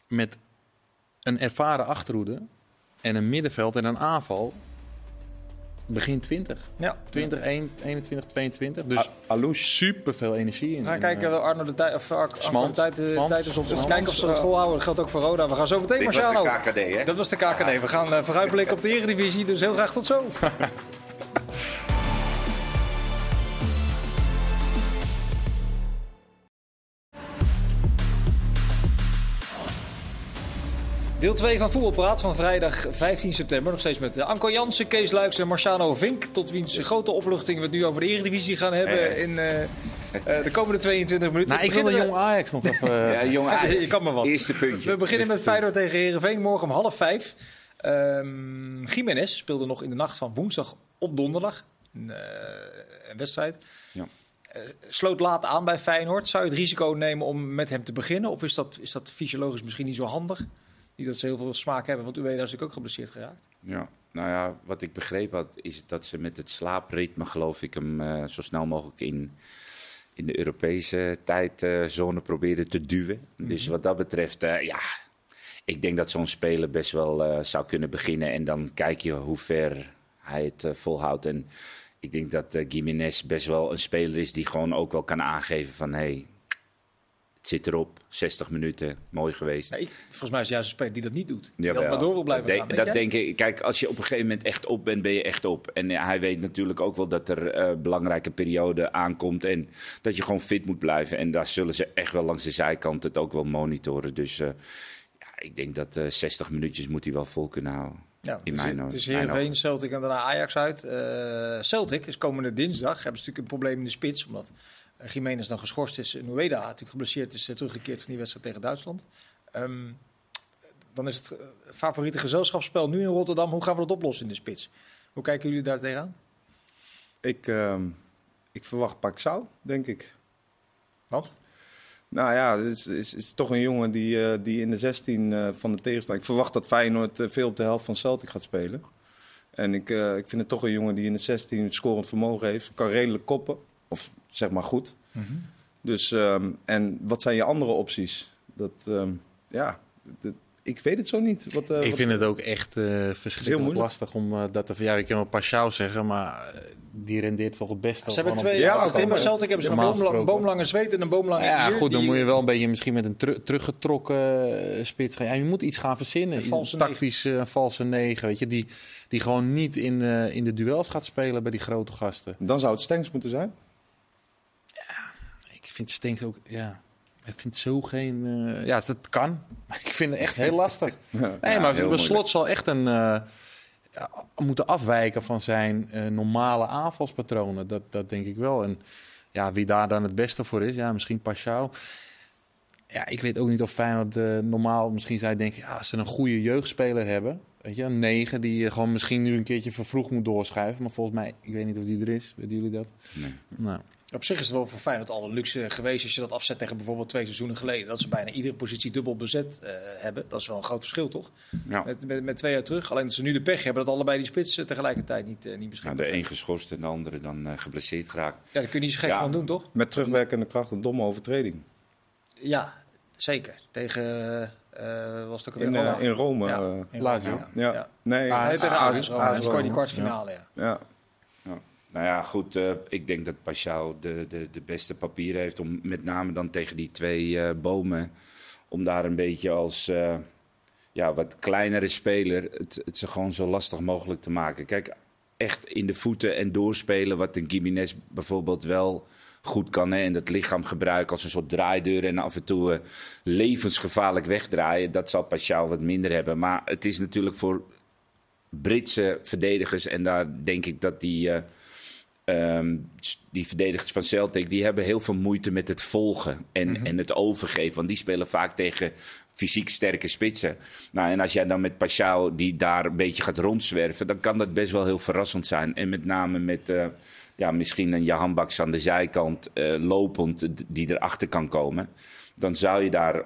met een ervaren achterhoede en een middenveld en een aanval. Begin 20. Ja. 20, 21, 22. Dus Alouche. super veel energie in. We gaan in, kijken, eh, Arno de tijd, of Ar- Arno de tijd, de tijd is op. Dus kijken of ze dat volhouden. Dat geldt ook voor Roda. We gaan zo meteen, Dit was de Marciano. KKD, hè? Dat was de KKD. We gaan uh, vooruitblikken op de Eredivisie. Dus heel graag tot zo. Deel 2 van Voetbalpraat van vrijdag 15 september. Nog steeds met eh, Anko Jansen, Kees Luiks en Marciano Vink. Tot wiens grote opluchting we het nu over de Eredivisie gaan hebben in eh, eh, de komende 22 minuten. Nou, ik wil We jong Ajax nog even... eh, Ja, jongen, Ja, Ajax. je kan maar wat. Eerste puntje. We beginnen met Feyenoord tegen Herenveen morgen om half vijf. Ehm Jiménez speelde nog in de nacht van woensdag op donderdag een, eh, een wedstrijd. Ja. Eh, sloot laat aan bij Feyenoord. Zou je het risico nemen om met hem te beginnen? Of is dat, is dat fysiologisch misschien niet zo handig? Niet dat ze heel veel smaak hebben, want Ueda is natuurlijk ook geblesseerd geraakt. Ja, nou ja, wat ik begrepen had, is dat ze met het slaapritme, geloof ik, hem eh, zo snel mogelijk in, in de Europese tijdzone probeerden te duwen. Dus wat dat betreft, eh, ja, ik denk dat zo'n speler best wel eh, zou kunnen beginnen. En dan kijk je hoe ver hij het volhoudt. En ik denk dat eh Gimenez best wel een speler is die gewoon ook wel kan aangeven van... Hey, zit erop, 60 minuten, mooi geweest. Nee, volgens mij is het juist een speler die dat niet doet. Die maar door wil blijven dat gaan. denk- dat jij? denk ik. Kijk, als je op een gegeven moment echt op bent, ben je echt op. En ja, hij weet natuurlijk ook wel dat er eh belangrijke periode aankomt. En dat je gewoon fit moet blijven. En daar zullen ze echt wel langs de zijkant het ook wel monitoren. Dus eh, ja, ik denk dat eh 60 minuutjes moet hij wel vol kunnen houden. Ja, in het is, mijn het is Heerenveen. Celtic en daarna Ajax uit. Eh, Celtic is komende dinsdag. Hebben ze natuurlijk een probleem in de spits. Omdat uh, Jiménez dan geschorst is. En Ueda natuurlijk geblesseerd is. eh, teruggekeerd van die wedstrijd tegen Duitsland. Ehm, dan is het eh, favoriete gezelschapsspel nu in Rotterdam. Hoe gaan we dat oplossen in de spits? Hoe kijken jullie daar tegenaan? Ik, ehm, ik verwacht Paxau, denk ik. Want? Nou ja, het is, is, is toch een jongen die, eh, die in de 16 eh, van de tegenstander... Ik verwacht dat Feyenoord veel op de helft van Celtic gaat spelen. En ik, ik vind het toch een jongen die in de 16 het scorend vermogen heeft. Kan redelijk koppen, of zeg maar goed. Dus, ehm, en wat zijn je andere opties? Dat, ehm, ja, dat- ik weet het zo niet. Wat, eh, ik wat- vind het ook echt eh heel verschrikkelijk lastig om eh, dat te... Ja, ik kan wel Pashao zeggen, maar die rendeert toch het beste. Ze hebben twee, Ja, ja, maar- Celtic hebben ze een boomla- boomlange zweet en een boomlange Ja, goed, dan die- moet je wel een beetje misschien met een teru- teruggetrokken spits gaan. Ja, je moet iets gaan verzinnen. Een valse Tactisch eh, een valse negen, weet je. Die, die gewoon niet in, eh, in de duels gaat spelen bij die grote gasten. Dan zou het Stenks moeten zijn. Ik vind Stenks ook, ja... Ik vind zo geen... eh, ja, dat kan. Maar ik vind het echt heel lastig. Nee, Ja, maar moeilijk. slot zal echt een... eh, ja, moeten afwijken van zijn eh, normale aanvalspatronen. Dat, dat denk ik wel. En ja, wie daar dan het beste voor is, ja, misschien Pashao. Ja, ik weet ook niet of Feyenoord eh, normaal misschien je denken... Ja, als ze een goede jeugdspeler hebben... Weet je, een negen die je gewoon misschien nu een keertje vervroegd moet doorschuiven. Maar volgens mij, ik weet niet of die er is. Weten jullie dat? Nee. Nou, Op zich is het wel voor Feyenoord al een luxe geweest als je dat afzet tegen bijvoorbeeld twee seizoenen geleden. Dat ze bijna iedere positie dubbel bezet eh, hebben. Dat is wel een groot verschil, toch? Ja. Met, met, met twee jaar terug. Alleen dat ze nu de pech hebben dat allebei die spitsen tegelijkertijd niet, eh, niet Nou, beschikbaar de zijn. een geschorst en de andere dan eh, geblesseerd geraakt. Ja, daar kun je niet zo gek Ja. van doen, toch? Met terugwerkende kracht een domme overtreding. Ja, zeker. Tegen, was het ook In, eh, in Rome. Ja. eh, In Lazio. Rome, ja. ja. Nee, Ah, tegen AS Roma. Dat scoorde die kwartfinale, ja. Ja. Nou ja, goed. eh, ik denk dat Pashao de, de, de beste papieren heeft om met name dan tegen die twee eh, bomen. Om daar een beetje als eh, ja, wat kleinere speler het, het ze gewoon zo lastig mogelijk te maken. Kijk, echt in de voeten en doorspelen, wat een Gimenez bijvoorbeeld wel goed kan. Hè, en dat lichaam gebruiken als een soort draaideur en af en toe levensgevaarlijk wegdraaien. Dat zal Pashao wat minder hebben. Maar het is natuurlijk voor Britse verdedigers. En daar denk ik dat die, eh, ehm, die verdedigers van Celtic... die hebben heel veel moeite met het volgen en, en het overgeven. Want die spelen vaak tegen fysiek sterke spitsen. Nou, en als jij dan met Pashao die daar een beetje gaat rondzwerven... dan kan dat best wel heel verrassend zijn. En met name met... eh, ja, misschien een Jahan Baks aan de zijkant eh, lopend die erachter kan komen. Dan zou je daar,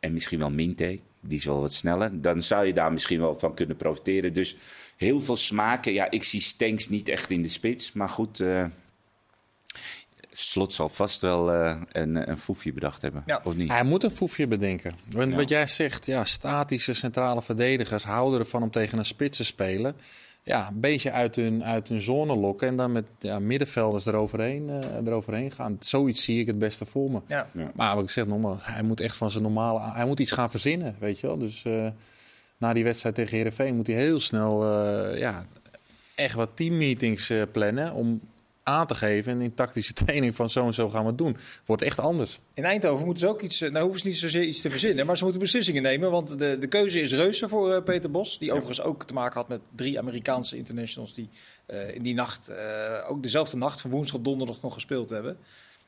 en misschien wel Minte, die is wel wat sneller. Dan zou je daar misschien wel van kunnen profiteren. Dus heel veel smaken. Ja, ik zie Stenks niet echt in de spits. Maar goed, eh, Slot zal vast wel eh, een, een foefje bedacht hebben. Ja. Of niet? Hij moet een foefje bedenken. Want Ja. Wat jij zegt, ja, statische centrale verdedigers houden ervan om tegen een spits te spelen. Ja, een beetje uit hun, uit hun zone lokken en dan met ja, middenvelders eroverheen, eh, eroverheen gaan. Zoiets zie ik het beste voor me. Ja. Maar wat ik zeg nogmaals, hij moet echt van zijn normale... Hij moet iets gaan verzinnen, weet je wel. Dus eh, na die wedstrijd tegen Heerenveen moet hij heel snel eh, ja, echt wat teammeetings eh, plannen... om aan te geven en in tactische training van zo en zo gaan we het doen. Wordt echt anders. In Eindhoven moeten ze ook iets, eh, nou hoeven ze niet zozeer iets te verzinnen, maar ze moeten beslissingen nemen. Want de, de keuze is reuze voor eh, Peter Bos, die overigens ook te maken had met drie Amerikaanse internationals die eh, in die nacht, eh, ook dezelfde nacht van woensdag op donderdag nog gespeeld hebben.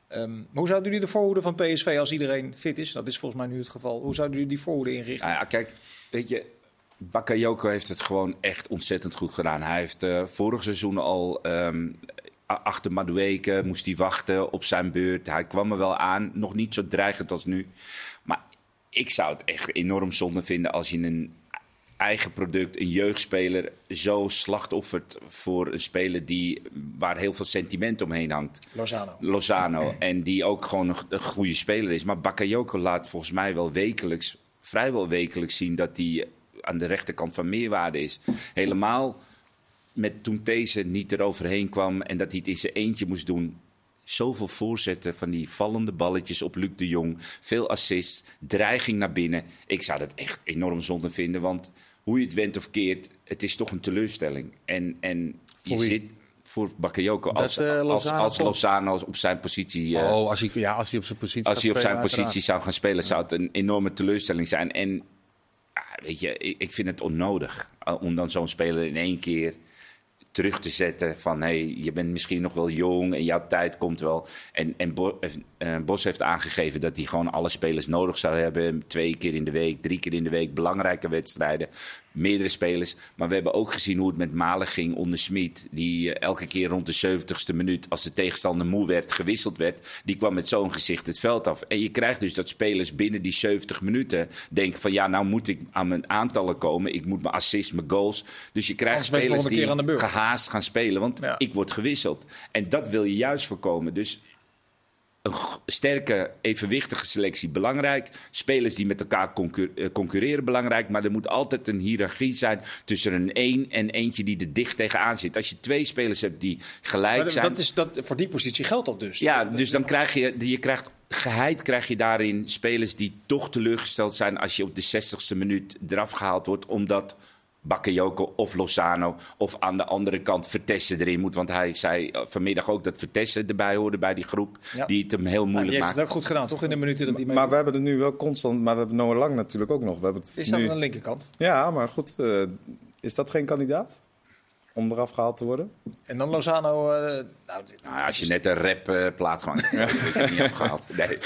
Ehm, maar hoe zouden jullie de voorhoede van PSV als iedereen fit is? Dat is volgens mij nu het geval. Hoe zouden jullie die voorhoede inrichten? Nou ja, kijk, weet je, Bakayoko heeft het gewoon echt ontzettend goed gedaan. Hij heeft eh, vorig seizoen al ehm, achter Madueke moest hij wachten op zijn beurt. Hij kwam er wel aan, nog niet zo dreigend als nu. Maar ik zou het echt enorm zonde vinden als je een eigen product, een jeugdspeler, zo slachtoffert voor een speler die, waar heel veel sentiment omheen hangt. Lozano. Lozano. En die ook gewoon een, een goede speler is. Maar Bakayoko laat volgens mij wel wekelijks, vrijwel wekelijks zien dat hij aan de rechterkant van meerwaarde is. Helemaal met toen deze niet eroverheen kwam en dat hij het in zijn eentje moest doen. Zoveel voorzetten van die vallende balletjes op Luc de Jong. Veel assists, dreiging naar binnen. Ik zou dat echt enorm zonde vinden. Want hoe je het went of keert, het is toch een teleurstelling. En, en je zit voor Bakayoko als, eh, als, Lozano als. Lozano op zijn positie. eh, oh, als hij, ja, als hij op zijn positie als hij op zijn positie zou gaan spelen, zou het een enorme teleurstelling zijn. En weet je, ik, ik vind het onnodig uh, om dan zo'n speler in één keer terug te zetten van hey, je bent misschien nog wel jong en jouw tijd komt wel. En, en eh, eh, Bos heeft aangegeven dat hij gewoon alle spelers nodig zou hebben. Twee keer in de week, drie keer in de week, belangrijke wedstrijden. Meerdere spelers. Maar we hebben ook gezien hoe het met Malen ging onder Smit. Die eh, elke keer rond de 70ste minuut, als de tegenstander moe werd, gewisseld werd. Die kwam met zo'n gezicht het veld af. En je krijgt dus dat spelers binnen die 70 minuten denken van ja, nou moet ik aan mijn aantallen komen. Ik moet mijn assists, mijn goals. Dus je krijgt spelers die gehaast gaan spelen. Want Ja. ik word gewisseld. En dat wil je juist voorkomen. Dus een sterke, evenwichtige selectie belangrijk. Spelers die met elkaar concur- eh, concurreren belangrijk. Maar er moet altijd een hiërarchie zijn tussen een één en eentje die er dicht tegenaan zit. Als je twee spelers hebt die gelijk Maar zijn. dat is, dat, voor die positie geldt dat dus. Ja, dus dan krijg je, je krijgt, geheid krijg je daarin spelers die toch teleurgesteld zijn als je op de 60ste minuut eraf gehaald wordt, omdat Bakayoko of Lozano of aan de andere kant Vertessen erin moet. Want hij zei eh, vanmiddag ook dat Vertessen erbij hoorde bij die groep, Ja. die het hem heel moeilijk heeft maakt. het ook goed gedaan, toch? In de minuten dat hij mee... Maar we hebben het nu wel constant, maar we hebben Noah Lang natuurlijk ook nog. We hebben het is dat nu... aan de linkerkant. Ja, maar goed, eh, is dat geen kandidaat om eraf gehaald te worden? En dan Lozano... eh, nou, Nou, als je net een rap plaat heb je het niet afgehaald. Nee,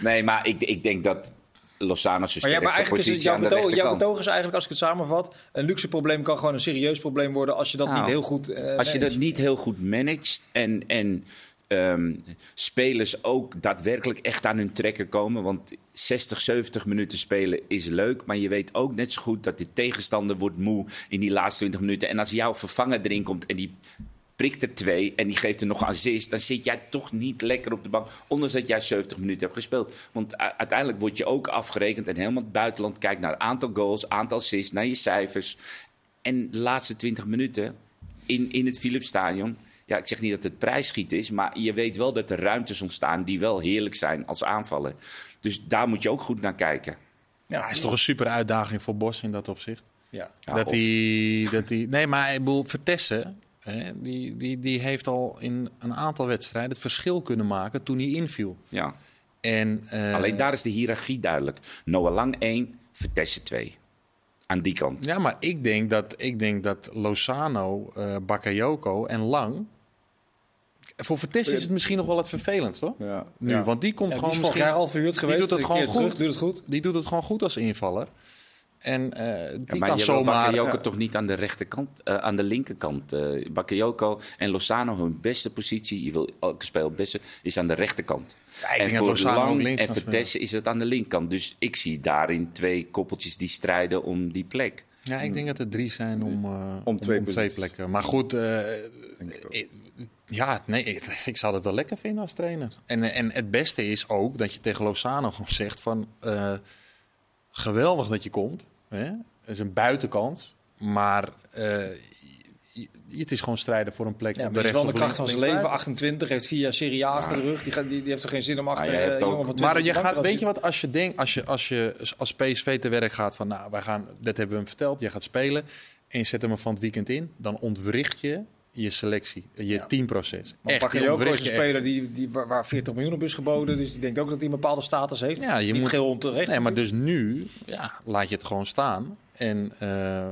nee maar ik, ik denk dat Lozano zijn Maar, ja, maar eigenlijk is het jouw betoog, jouw betoog is eigenlijk, als ik het samenvat, een luxe probleem kan gewoon een serieus probleem worden als je dat Nou, niet heel goed eh Als je dat niet heel goed managt en, en ehm, spelers ook daadwerkelijk echt aan hun trekken komen. Want 60, 70 minuten spelen is leuk. Maar je weet ook net zo goed dat de tegenstander wordt moe in die laatste 20 minuten. En als jouw vervanger erin komt en die prikt er twee en die geeft er nog een assist... dan zit jij toch niet lekker op de bank, ondanks dat jij 70 minuten hebt gespeeld. Want uiteindelijk word je ook afgerekend en helemaal het buitenland kijkt naar het aantal goals, aantal assists, naar je cijfers. En de laatste 20 minuten in, in het Philipsstadion. Ja, ik zeg niet dat het prijsschiet is, maar je weet wel dat er ruimtes ontstaan die wel heerlijk zijn als aanvaller. Dus daar moet je ook goed naar kijken. Ja, Hij is toch een super uitdaging voor Bos in dat opzicht. Ja. Dat hij, dat hij, nee, maar ik bedoel, Vertessen, hè, die, die, die heeft al in een aantal wedstrijden het verschil kunnen maken toen hij inviel. Ja. En, eh, Alleen daar is de hiërarchie duidelijk. Noah Lang 1, Vertessen 2. Aan die kant. Ja, maar ik denk dat, ik denk dat Lozano, eh Bakayoko en Lang... Voor Vertessen is het misschien nog wel het vervelend, toch? Ja. Nu, Ja. want die komt Ja, die gewoon is misschien... verhuurd geweest. doet het gewoon terug, goed. doet het goed. Die doet het gewoon goed als invaller. En eh, die Ja, maar kan zomaar... Bakayoko Ja. toch niet aan de rechterkant, eh, aan de linkerkant. eh Bakayoko en Lozano, hun beste positie, je wil elke beste, is aan de rechterkant. Ja, ik en denk voor Lozano Lang en. Vertessen is het aan de linkerkant. Dus ik zie daarin twee koppeltjes die strijden om die plek. Ja, ik denk dat er drie zijn om, eh, om, twee om twee posities. plekken. Maar goed, eh, ik- ja, nee, ik, ik zou het wel lekker vinden als trainer. En, en het beste is ook dat je tegen Lozano gewoon zegt van... eh, geweldig dat je komt. Hè? Het is een buitenkans. Maar eh, het is gewoon strijden voor een plek Ja, op de is rechts wel de kracht van zijn leven. linksbuiten. 28, heeft vier jaar Serie A achter de rug. Die, gaat, die, die heeft er geen zin om achter hebt eh, ook- jongen van 20 Maar je gaat, weet je wat, als je denkt, als je, als je als PSV te werk gaat van, nou, wij gaan, dat hebben we hem verteld, je gaat spelen en je zet hem er van het weekend in, dan ontwricht je je selectie, je teamproces. Maar Echt, je ontwricht een speler die, die, waar waar 40 miljoen op is geboden. Dus die denkt ook dat hij een bepaalde status heeft. Ja, je niet moet- geheel onterecht. Nee, maar dus nu ja, laat je het gewoon staan. En eh,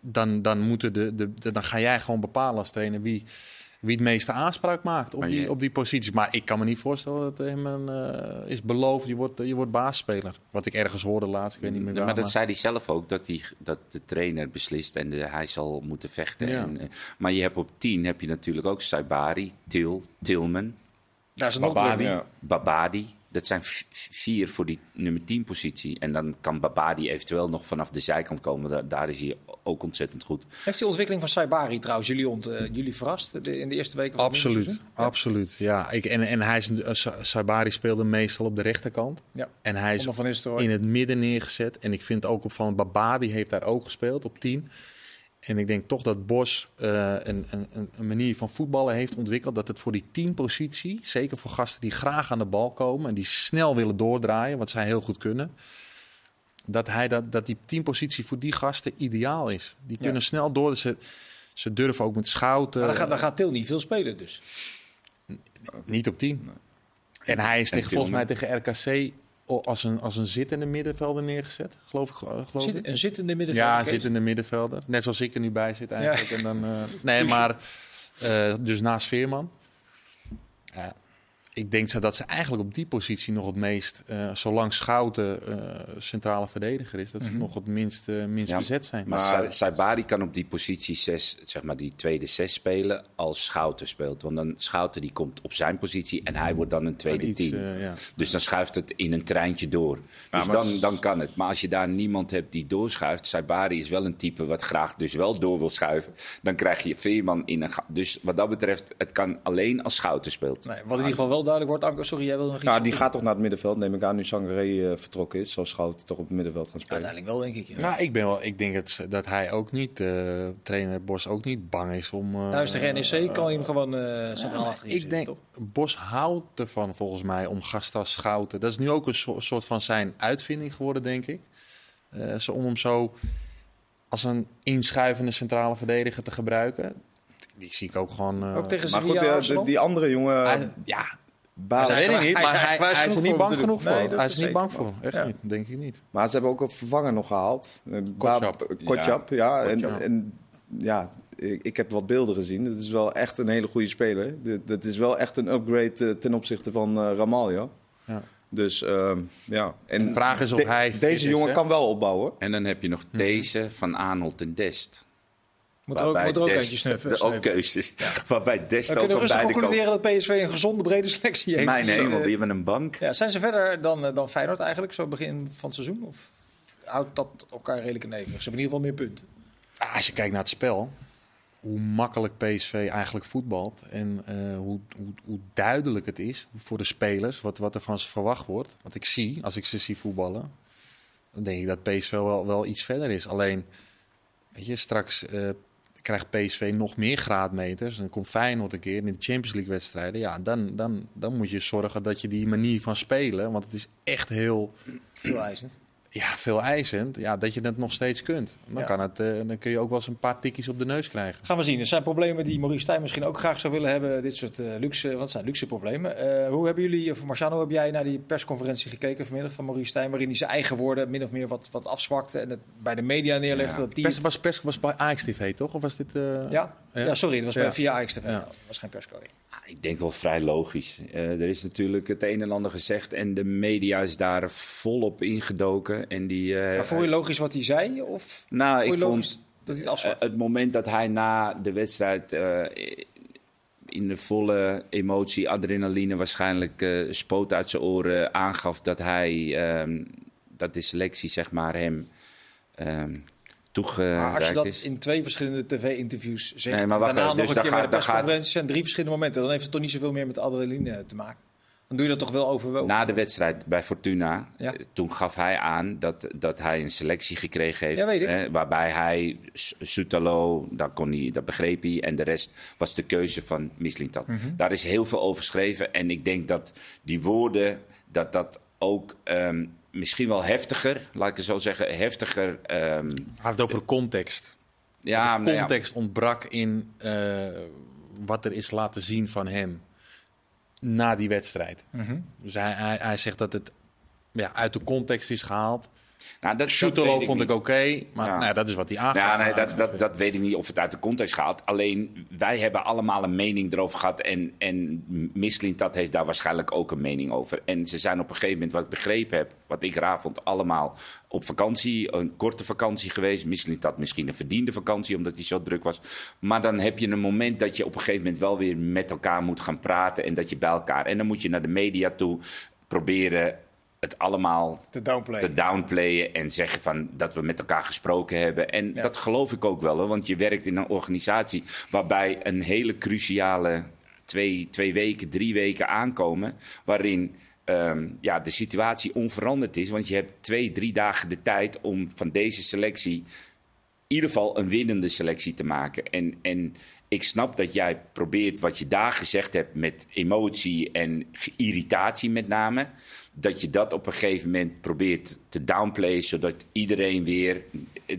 dan, dan, moeten de, de- dan ga jij gewoon bepalen als trainer wie, wie het meeste aanspraak maakt op Maar die, je- op die posities. Maar ik kan me niet voorstellen dat hem een, eh, is beloofd, je wordt, je wordt baasspeler. Wat ik ergens hoorde laatst, ik weet niet meer waar. maar dat maar- zei hij zelf ook, dat, hij, dat de trainer beslist en de, hij zal moeten vechten. Ja. En, eh, maar je hebt op 10 heb je natuurlijk ook Saibari, Til, Tilman, Daar is nog Babadi. Babadi. Dat zijn vier voor die nummer 10 positie. En dan kan Babadi eventueel nog vanaf de zijkant komen. Daar, daar is hij ook ontzettend goed. Heeft die ontwikkeling van Saibari trouwens jullie, ont, eh, jullie verrast de- in de eerste weken van Absoluut, absoluut. Ja, ik, en, en hij is, eh, Sa- Sabari speelde meestal op de rechterkant. Ja. En hij is Van in het midden neergezet. En ik vind het ook opvallend, Babadi heeft daar ook gespeeld op 10. En ik denk toch dat Bos eh, een, een, een- manier van voetballen heeft ontwikkeld. Dat het voor die 10-positie, zeker voor gasten die graag aan de bal komen en die snel willen doordraaien, wat zij heel goed kunnen. Dat, hij dat, dat die 10-positie voor die gasten ideaal is. Die kunnen snel door. Ze, ze durven ook met schouten. Maar dan gaat, dan gaat Til niet veel spelen dus. Niet op 10. En hij is tegen, volgens mij tegen RKC als een, als een zittende middenvelder neergezet. Geloof ik. Geloof Zit, ik. een zittende middenvelder. Ja, Kees. zittende middenvelder. Net zoals ik er nu bij zit eigenlijk. Ja. En dan, eh, nee, maar eh, dus naast Veerman. Ja, ik denk zo dat ze eigenlijk op die positie nog het meest, eh, zolang Schouten eh, centrale verdediger is, dat ze nog het minst, eh, minst Ja, bezet zijn. Maar, Maar- Sa- Saibari kan op die positie 6, zeg maar die tweede 6 spelen als Schouten speelt. Want dan Schouten die komt op zijn positie en hij wordt dan een tweede Iets, 10. eh, ja. Dus dan schuift het in een treintje door. Ja, Dus maar- dan, dan kan het. Maar als je daar niemand hebt die doorschuift. Saibari is wel een type wat graag dus wel door wil schuiven. Dan krijg je Veerman in een. Dus wat dat betreft, het kan alleen als Schouten speelt. Nee, wat in ieder geval wel duidelijk wordt. Anko, sorry, jij wil nog iets? Nou, die gaat toch naar het middenveld, neem ik aan, nu Sangaré eh, vertrokken is. Zal Schout toch op het middenveld gaan spelen. Uiteindelijk wel, denk ik. Ja. Nou, ik, ben wel, ik denk dat, dat hij ook niet, eh, trainer Bos ook niet bang is om... eh, Thuis tegen NEC kan je hem gewoon eh centraal Ja, achterin ik denk, toch? Bos houdt ervan volgens mij om gasten als Schouten. Dat is nu ook een so- soort van zijn uitvinding geworden, denk ik. Eh, zo, om hem zo als een inschuivende centrale verdediger te gebruiken. Die zie ik ook gewoon... eh, Ook tegen Maar goed, ja, die, die andere jongen, ja, Baal- dat weet ik niet, hij maar hij, is er niet bang genoeg voor. Nee, dat hij is is niet bang voor. Echt Ja. niet, denk ik niet. Maar ze hebben ook een vervanger nog gehaald. Eh, Kotjap. Kotjap, ja. En, en ja, ik, ik heb wat beelden gezien. Het is wel echt een hele goede speler. Dit- Dat is wel echt een upgrade eh, ten opzichte van eh Ramaljo. Ja. Dus ehm, ja. En De vraag is of de- hij Deze is, jongen hè? kan wel opbouwen. En dan heb je nog deze van Arnold en Dest. Moet er ook, Waarbij moet er ook eentje snuffen. er Ook keuzes. Waarbij Dest We ook kunnen rustig concluderen dat PSV een gezonde brede selectie heeft. Mijn Dus, hemel, eh, die hebben een bank. ja, zijn ze verder dan, eh, dan Feyenoord eigenlijk, zo begin van het seizoen? Of houdt dat elkaar redelijk in evenwicht? Ze hebben in ieder geval meer punten. Ah, Als je kijkt naar het spel, hoe makkelijk PSV eigenlijk voetbalt en eh, hoe, hoe, hoe duidelijk het is voor de spelers, wat, wat er van ze verwacht wordt. Wat ik zie, als ik ze zie voetballen, dan denk ik dat PSV wel, wel iets verder is. Alleen, weet je, straks eh, krijgt PSV nog meer graadmeters. Dan komt Feyenoord een keer in de Champions League wedstrijden. Ja, dan, dan, dan moet je zorgen dat je die manier van spelen, want het is echt heel Veel eisend. Ja, veel eisend, ja, dat je het nog steeds kunt. Dan, Ja. kan het, eh, dan kun je ook wel eens een paar tikjes op de neus krijgen. Gaan we zien. Er zijn problemen die Maurice Stijn misschien ook graag zou willen hebben. Dit soort eh, luxe, wat zijn luxe problemen? Eh, hoe hebben jullie, of Marciano, heb jij naar die persconferentie gekeken vanmiddag van Maurice Stijn, waarin hij zijn eigen woorden min of meer wat, wat afzwakte en het bij de media neerlegde? Ja. Dat die Pers, was, pers was bij Ajax TV, toch? Of was dit... eh, ja? Ja. sorry, dat was bij Ja. via Ajax TV. Ja. Dat was geen persco. Ik denk wel vrij logisch. Eh, er is natuurlijk het een en ander gezegd en de media is daar volop ingedoken. En die, eh, Maar vond je logisch wat hij zei? Of nou, vond ik vond dat hij het het moment dat hij na de wedstrijd eh, in de volle emotie, adrenaline waarschijnlijk spoot uit zijn oren aangaf dat hij, ehm, dat de selectie zeg maar hem Maar als je toegereikt dat is. in twee verschillende tv-interviews zegt, Nee, maar wacht daarna nog dus een dan keer gaat- bij de dan gaat- persconferentie, zijn drie verschillende momenten. Dan heeft het toch niet zoveel meer met adrenaline te maken. Dan doe je dat toch wel overwogen. Na de wedstrijd bij Fortuna, Ja. eh, toen gaf hij aan dat, dat hij een selectie gekregen heeft. Ja, weet ik. eh, waarbij hij Soetalo, dat, kon hij, dat begreep hij. En de rest was de keuze van Mislintat. Mhm. Daar is heel veel over geschreven. En ik denk dat die woorden, dat dat ook ehm, misschien wel heftiger, laat ik het zo zeggen, heftiger. ehm, Hij heeft over de context. ja, de nou ja, context ontbrak in eh, wat er is laten zien van hem na die wedstrijd. Mhm. Dus hij, hij, hij zegt dat het ja, uit de context is gehaald. Nou, dat, dat vond ik oké, maar Ja. nou dat is wat hij aangaat. Ja, nee, dat, dat, dat weet ik niet of het uit de context gaat. Alleen, wij hebben allemaal een mening erover gehad. En, en Mislintat heeft daar waarschijnlijk ook een mening over. En ze zijn op een gegeven moment, wat ik begrepen heb, wat ik raar vond, allemaal op vakantie. Een korte vakantie geweest. Mislintat misschien een verdiende vakantie, omdat hij zo druk was. Maar dan heb je een moment dat je op een gegeven moment wel weer met elkaar moet gaan praten. En dat je bij elkaar. En dan moet je naar de media toe proberen het allemaal Te downplay. te downplayen en zeggen van dat we met elkaar gesproken hebben. En Ja. dat geloof ik ook wel, hoor, want je werkt in een organisatie waarbij een hele cruciale twee, twee weken, drie weken aankomen, waarin ehm, ja, de situatie onveranderd is. Want je hebt twee, drie dagen de tijd om van deze selectie in ieder geval een winnende selectie te maken. En, en ik snap dat jij probeert wat je daar gezegd hebt met emotie en irritatie met name. Dat je dat op een gegeven moment probeert te downplayen, zodat iedereen weer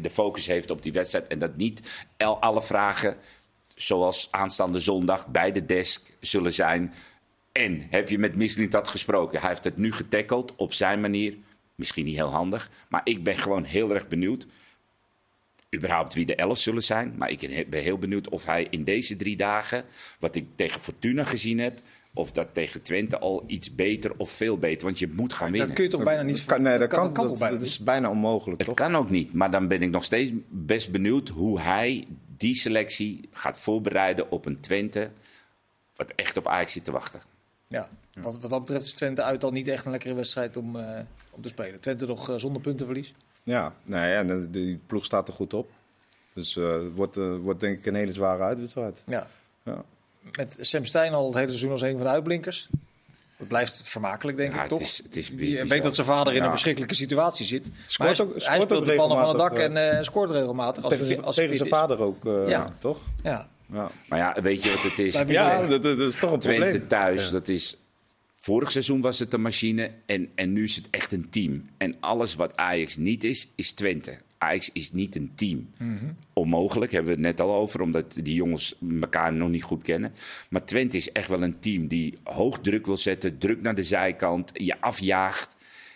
de focus heeft op die wedstrijd. En dat niet alle vragen, zoals aanstaande zondag, bij de desk zullen zijn. En heb je met Mislintat gesproken? Hij heeft het nu getackeld op zijn manier. Misschien niet heel handig, maar ik ben gewoon heel erg benieuwd überhaupt wie de elf zullen zijn. Maar ik ben heel benieuwd of hij in deze drie dagen, wat ik tegen Fortuna gezien heb, of dat tegen Twente al iets beter of veel beter. Want je moet gaan winnen. Dat kun je toch bijna niet... Dat kan, nee, dat, kan, toch dat, bijna dat niet? is bijna onmogelijk, Het kan ook niet, maar dan ben ik nog steeds best benieuwd hoe hij die selectie gaat voorbereiden op een Twente. Wat echt op Ajax zit te wachten. Ja, wat, wat dat betreft is Twente uit al niet echt een lekkere wedstrijd om, eh, om te spelen. Twente nog eh, zonder puntenverlies. Ja, nee, en de- die ploeg staat er goed op. Dus eh, het wordt, eh, wordt denk ik een hele zware uitwedstrijd. Ja. Ja. Met Sam Stein al het hele seizoen als een van de uitblinkers. Het blijft vermakelijk, denk Ja, ik, het toch? is- het is Die bizar. weet dat zijn vader in Ja. een verschrikkelijke situatie zit. Maar Scoort hij, ook- hij scoort speelt ook de pannen van het dak en eh, scoort regelmatig. Als tegen hij, zijn- als tegen vader ook, eh, Ja. toch? Ja. Ja, Maar ja, weet je wat het is? Ja Ja. dat, dat is toch een Twente probleem. thuis, dat is... Vorig seizoen was het een machine en, en nu is het echt een team. En alles wat Ajax niet is, is Twente. Ajax is niet een team. Onmogelijk, hebben we het net al over, omdat die jongens elkaar nog niet goed kennen. Maar Twente is echt wel een team die hoog druk wil zetten, druk naar de zijkant, je afjaagt.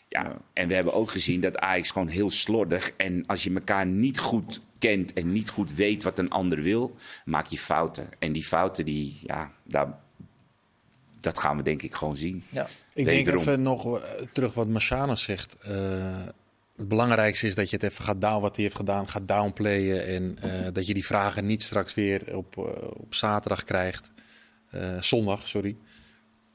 Ja, en we hebben ook gezien dat Ajax gewoon heel slordig. En als je elkaar niet goed kent en niet goed weet wat een ander wil, maak je fouten. En die fouten, die, ja, daar, dat gaan we denk ik gewoon zien. Ja. Ik denk even nog eh, terug wat Marciano zegt. Eh, het belangrijkste is dat je het even gaat down wat hij heeft gedaan, gaat downplayen. En eh, dat je die vragen niet straks weer op, eh, op zaterdag krijgt. Eh, zondag, sorry.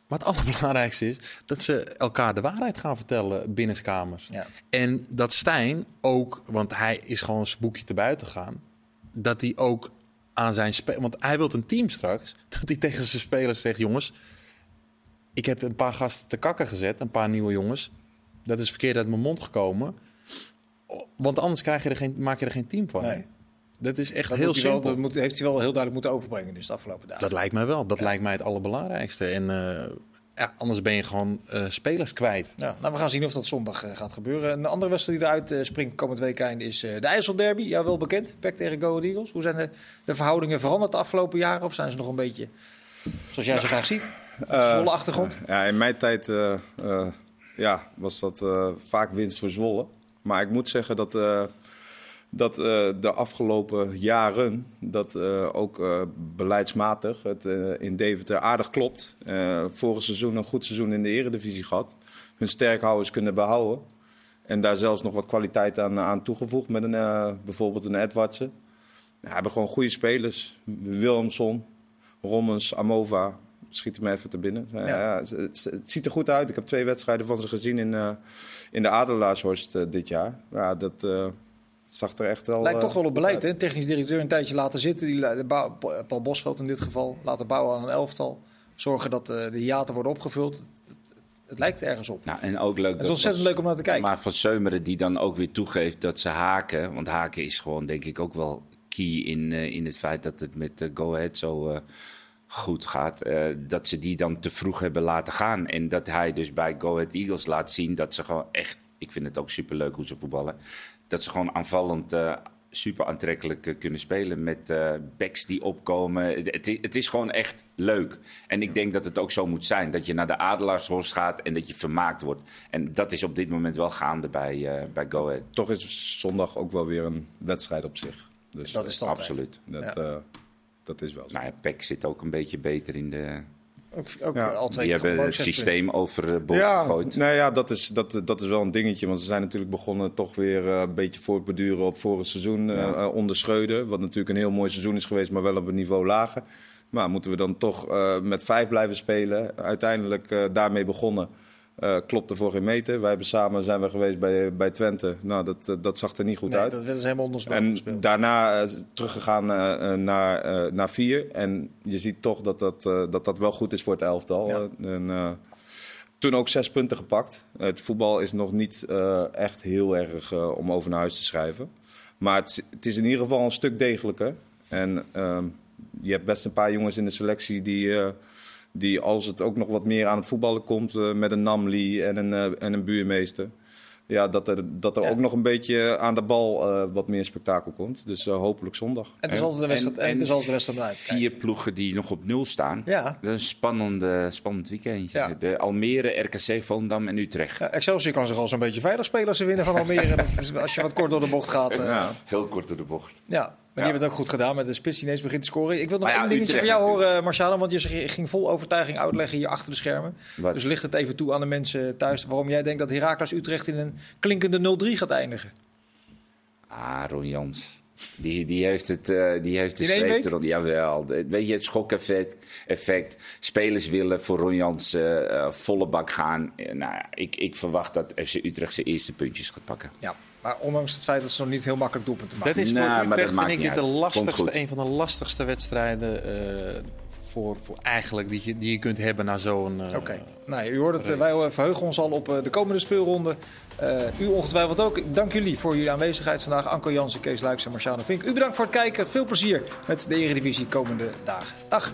Maar het allerbelangrijkste is dat ze elkaar de waarheid gaan vertellen binnenskamers. Ja. En dat Stijn ook, want hij is gewoon zijn boekje te buiten gaan. Dat hij ook aan zijn spelers. Want hij wil een team straks. Dat hij tegen zijn spelers zegt: jongens, ik heb een paar gasten te kakken gezet, een paar nieuwe jongens. Dat is verkeerd uit mijn mond gekomen. Want anders krijg je er geen, maak je er geen team van. Nee. Dat is echt Dat, heel wel, simpel. dat moet, heeft hij wel heel duidelijk moeten overbrengen dus de afgelopen dagen. Dat lijkt mij wel. Dat lijkt mij het allerbelangrijkste. En eh, ja, anders ben je gewoon eh, spelers kwijt. Ja, nou, we gaan zien of dat zondag eh, gaat gebeuren. Een andere wedstrijd die eruit springt komend weekend is eh, de IJsselderby. Ja, wel bekend. PEC tegen Go Ahead Eagles. Hoe zijn de, de verhoudingen veranderd de afgelopen jaren? Of zijn ze nog een beetje zoals jij ze graag ziet? Zwolle achtergrond? Ja, in mijn tijd eh, eh, ja, was dat eh, vaak winst voor Zwolle. Maar ik moet zeggen dat, eh, dat eh, de afgelopen jaren, dat eh, ook beleidsmatig het in Deventer aardig klopt. Vorig seizoen een goed seizoen in de eredivisie gehad. Hun sterkhouders kunnen behouden. En daar zelfs nog wat kwaliteit aan, aan toegevoegd met een, bijvoorbeeld een Edwardsen. Ja, hebben gewoon goede spelers. Willemson, Rommens, Amova. Schiet hem even te binnen. Ja. Ja. het, het- ziet er goed uit. Ik heb twee wedstrijden van ze gezien in, in de Adelaarshorst eh, dit jaar. Ja, dat eh, zag er echt wel... Lijkt eh, toch wel op beleid, hè? Technisch directeur een tijdje laten zitten. Die, de Paul Bosveld in dit geval. Laten bouwen aan een elftal. Zorgen dat eh, de hiaten worden opgevuld. Het, lijkt ergens op. Nou, en ook leuk Het is ontzettend was- leuk om naar te kijken. Maar van Seumeren die dan ook weer toegeeft dat ze haken. Want haken is gewoon denk ik ook wel key in, eh, in het feit dat het met eh, Go Ahead zo eh, goed gaat. eh, dat ze die dan te vroeg hebben laten gaan. En dat hij dus bij Go Ahead Eagles laat zien dat ze gewoon echt... Ik vind het ook superleuk hoe ze voetballen. Dat ze gewoon aanvallend... eh, Super aantrekkelijk eh, kunnen spelen met eh backs die opkomen. Het, het is gewoon echt leuk. En ik denk dat het ook zo moet zijn. Dat je naar de Adelaarshorst gaat en dat je vermaakt wordt. En dat is op dit moment wel gaande bij, eh, bij Go Ahead. Toch is zondag ook wel weer een wedstrijd op zich. Dus Dat is altijd. Absoluut. dat, Ja. Eh, dat is wel zo. Nou ja, PEC zit ook een beetje beter in de... Ook, ook Ja. al twee Die hebben het systeem overboord Ja, gegooid. nou ja, dat is, dat, dat is wel een dingetje. Want ze zijn natuurlijk begonnen toch weer eh, een beetje voortbeduren op vorig seizoen eh, eh, onder Schreuder. Wat natuurlijk een heel mooi seizoen is geweest, maar wel op een niveau lager. Maar moeten we dan toch eh, met vijf blijven spelen? Uiteindelijk eh, daarmee begonnen. Eh klopt er voor geen meter. Wij hebben samen zijn we geweest bij, bij Twente. Nou, dat, eh, dat zag er niet goed Nee, uit. dat werden ze helemaal onder En gespeeld. daarna eh, teruggegaan naar, naar vier. En je ziet toch dat dat, dat dat wel goed is voor het elftal. Ja. En, toen ook zes punten gepakt. Het voetbal is nog niet echt heel erg om over naar huis te schrijven. Maar het, is- het is in ieder geval een stuk degelijker. En ehm, je hebt best een paar jongens in de selectie die, die als het ook nog wat meer aan het voetballen komt... eh, met een Namli en een, eh, en een buurmeester... Ja, dat er, dat er Ja. ook nog een beetje aan de bal eh, wat meer spektakel komt. Dus eh, hopelijk zondag. En het is altijd de wedstrijd, en, het is altijd de wedstrijd kijken. Vier ploegen die nog op nul staan. Ja. Dat is een spannende, spannend weekendje. Ja. De Almere, RKC, Volendam en Utrecht. Ja, Excelsior kan zich al zo'n beetje veilig spelen als ze winnen van Almere. Als je wat kort door de bocht gaat. eh, ja. Ja. Heel kort door de bocht. maar die hebben het ook goed gedaan met de spits die ineens begint te scoren. Ik wil nog één dingetje van jou horen, Marciano. Want je ging vol overtuiging uitleggen hier achter de schermen. Wat? Dus ligt het even toe aan de mensen thuis waarom jij denkt dat Heracles Utrecht in een klinkende 0-3 gaat eindigen. Ah, Ron Jans. Die, die heeft het, eh, die heeft de week? erop. Jawel. Weet je, het schokeffect. Effect. Spelers willen voor Ron Jans eh, eh, volle bak gaan. Eh, nou ja, ik, ik verwacht dat FC Utrecht zijn eerste puntjes gaat pakken. Ja, maar ondanks het feit dat ze nog niet heel makkelijk doelpunten maken. Dat is voor Utrecht maakt vind ik dit de lastigste, een van de lastigste wedstrijden eh, voor, voor eigenlijk die je, die je kunt hebben na zo'n. eh, Oké. Nou, u hoort het. Wij eh, verheugen ons al op eh, de komende speelronde. Eh, u ongetwijfeld ook. Dank jullie voor jullie aanwezigheid vandaag. Anko Jansen, Kees Luijks en Marciano Vink. U bedankt voor het kijken. Veel plezier met de Eredivisie komende dagen. Dag.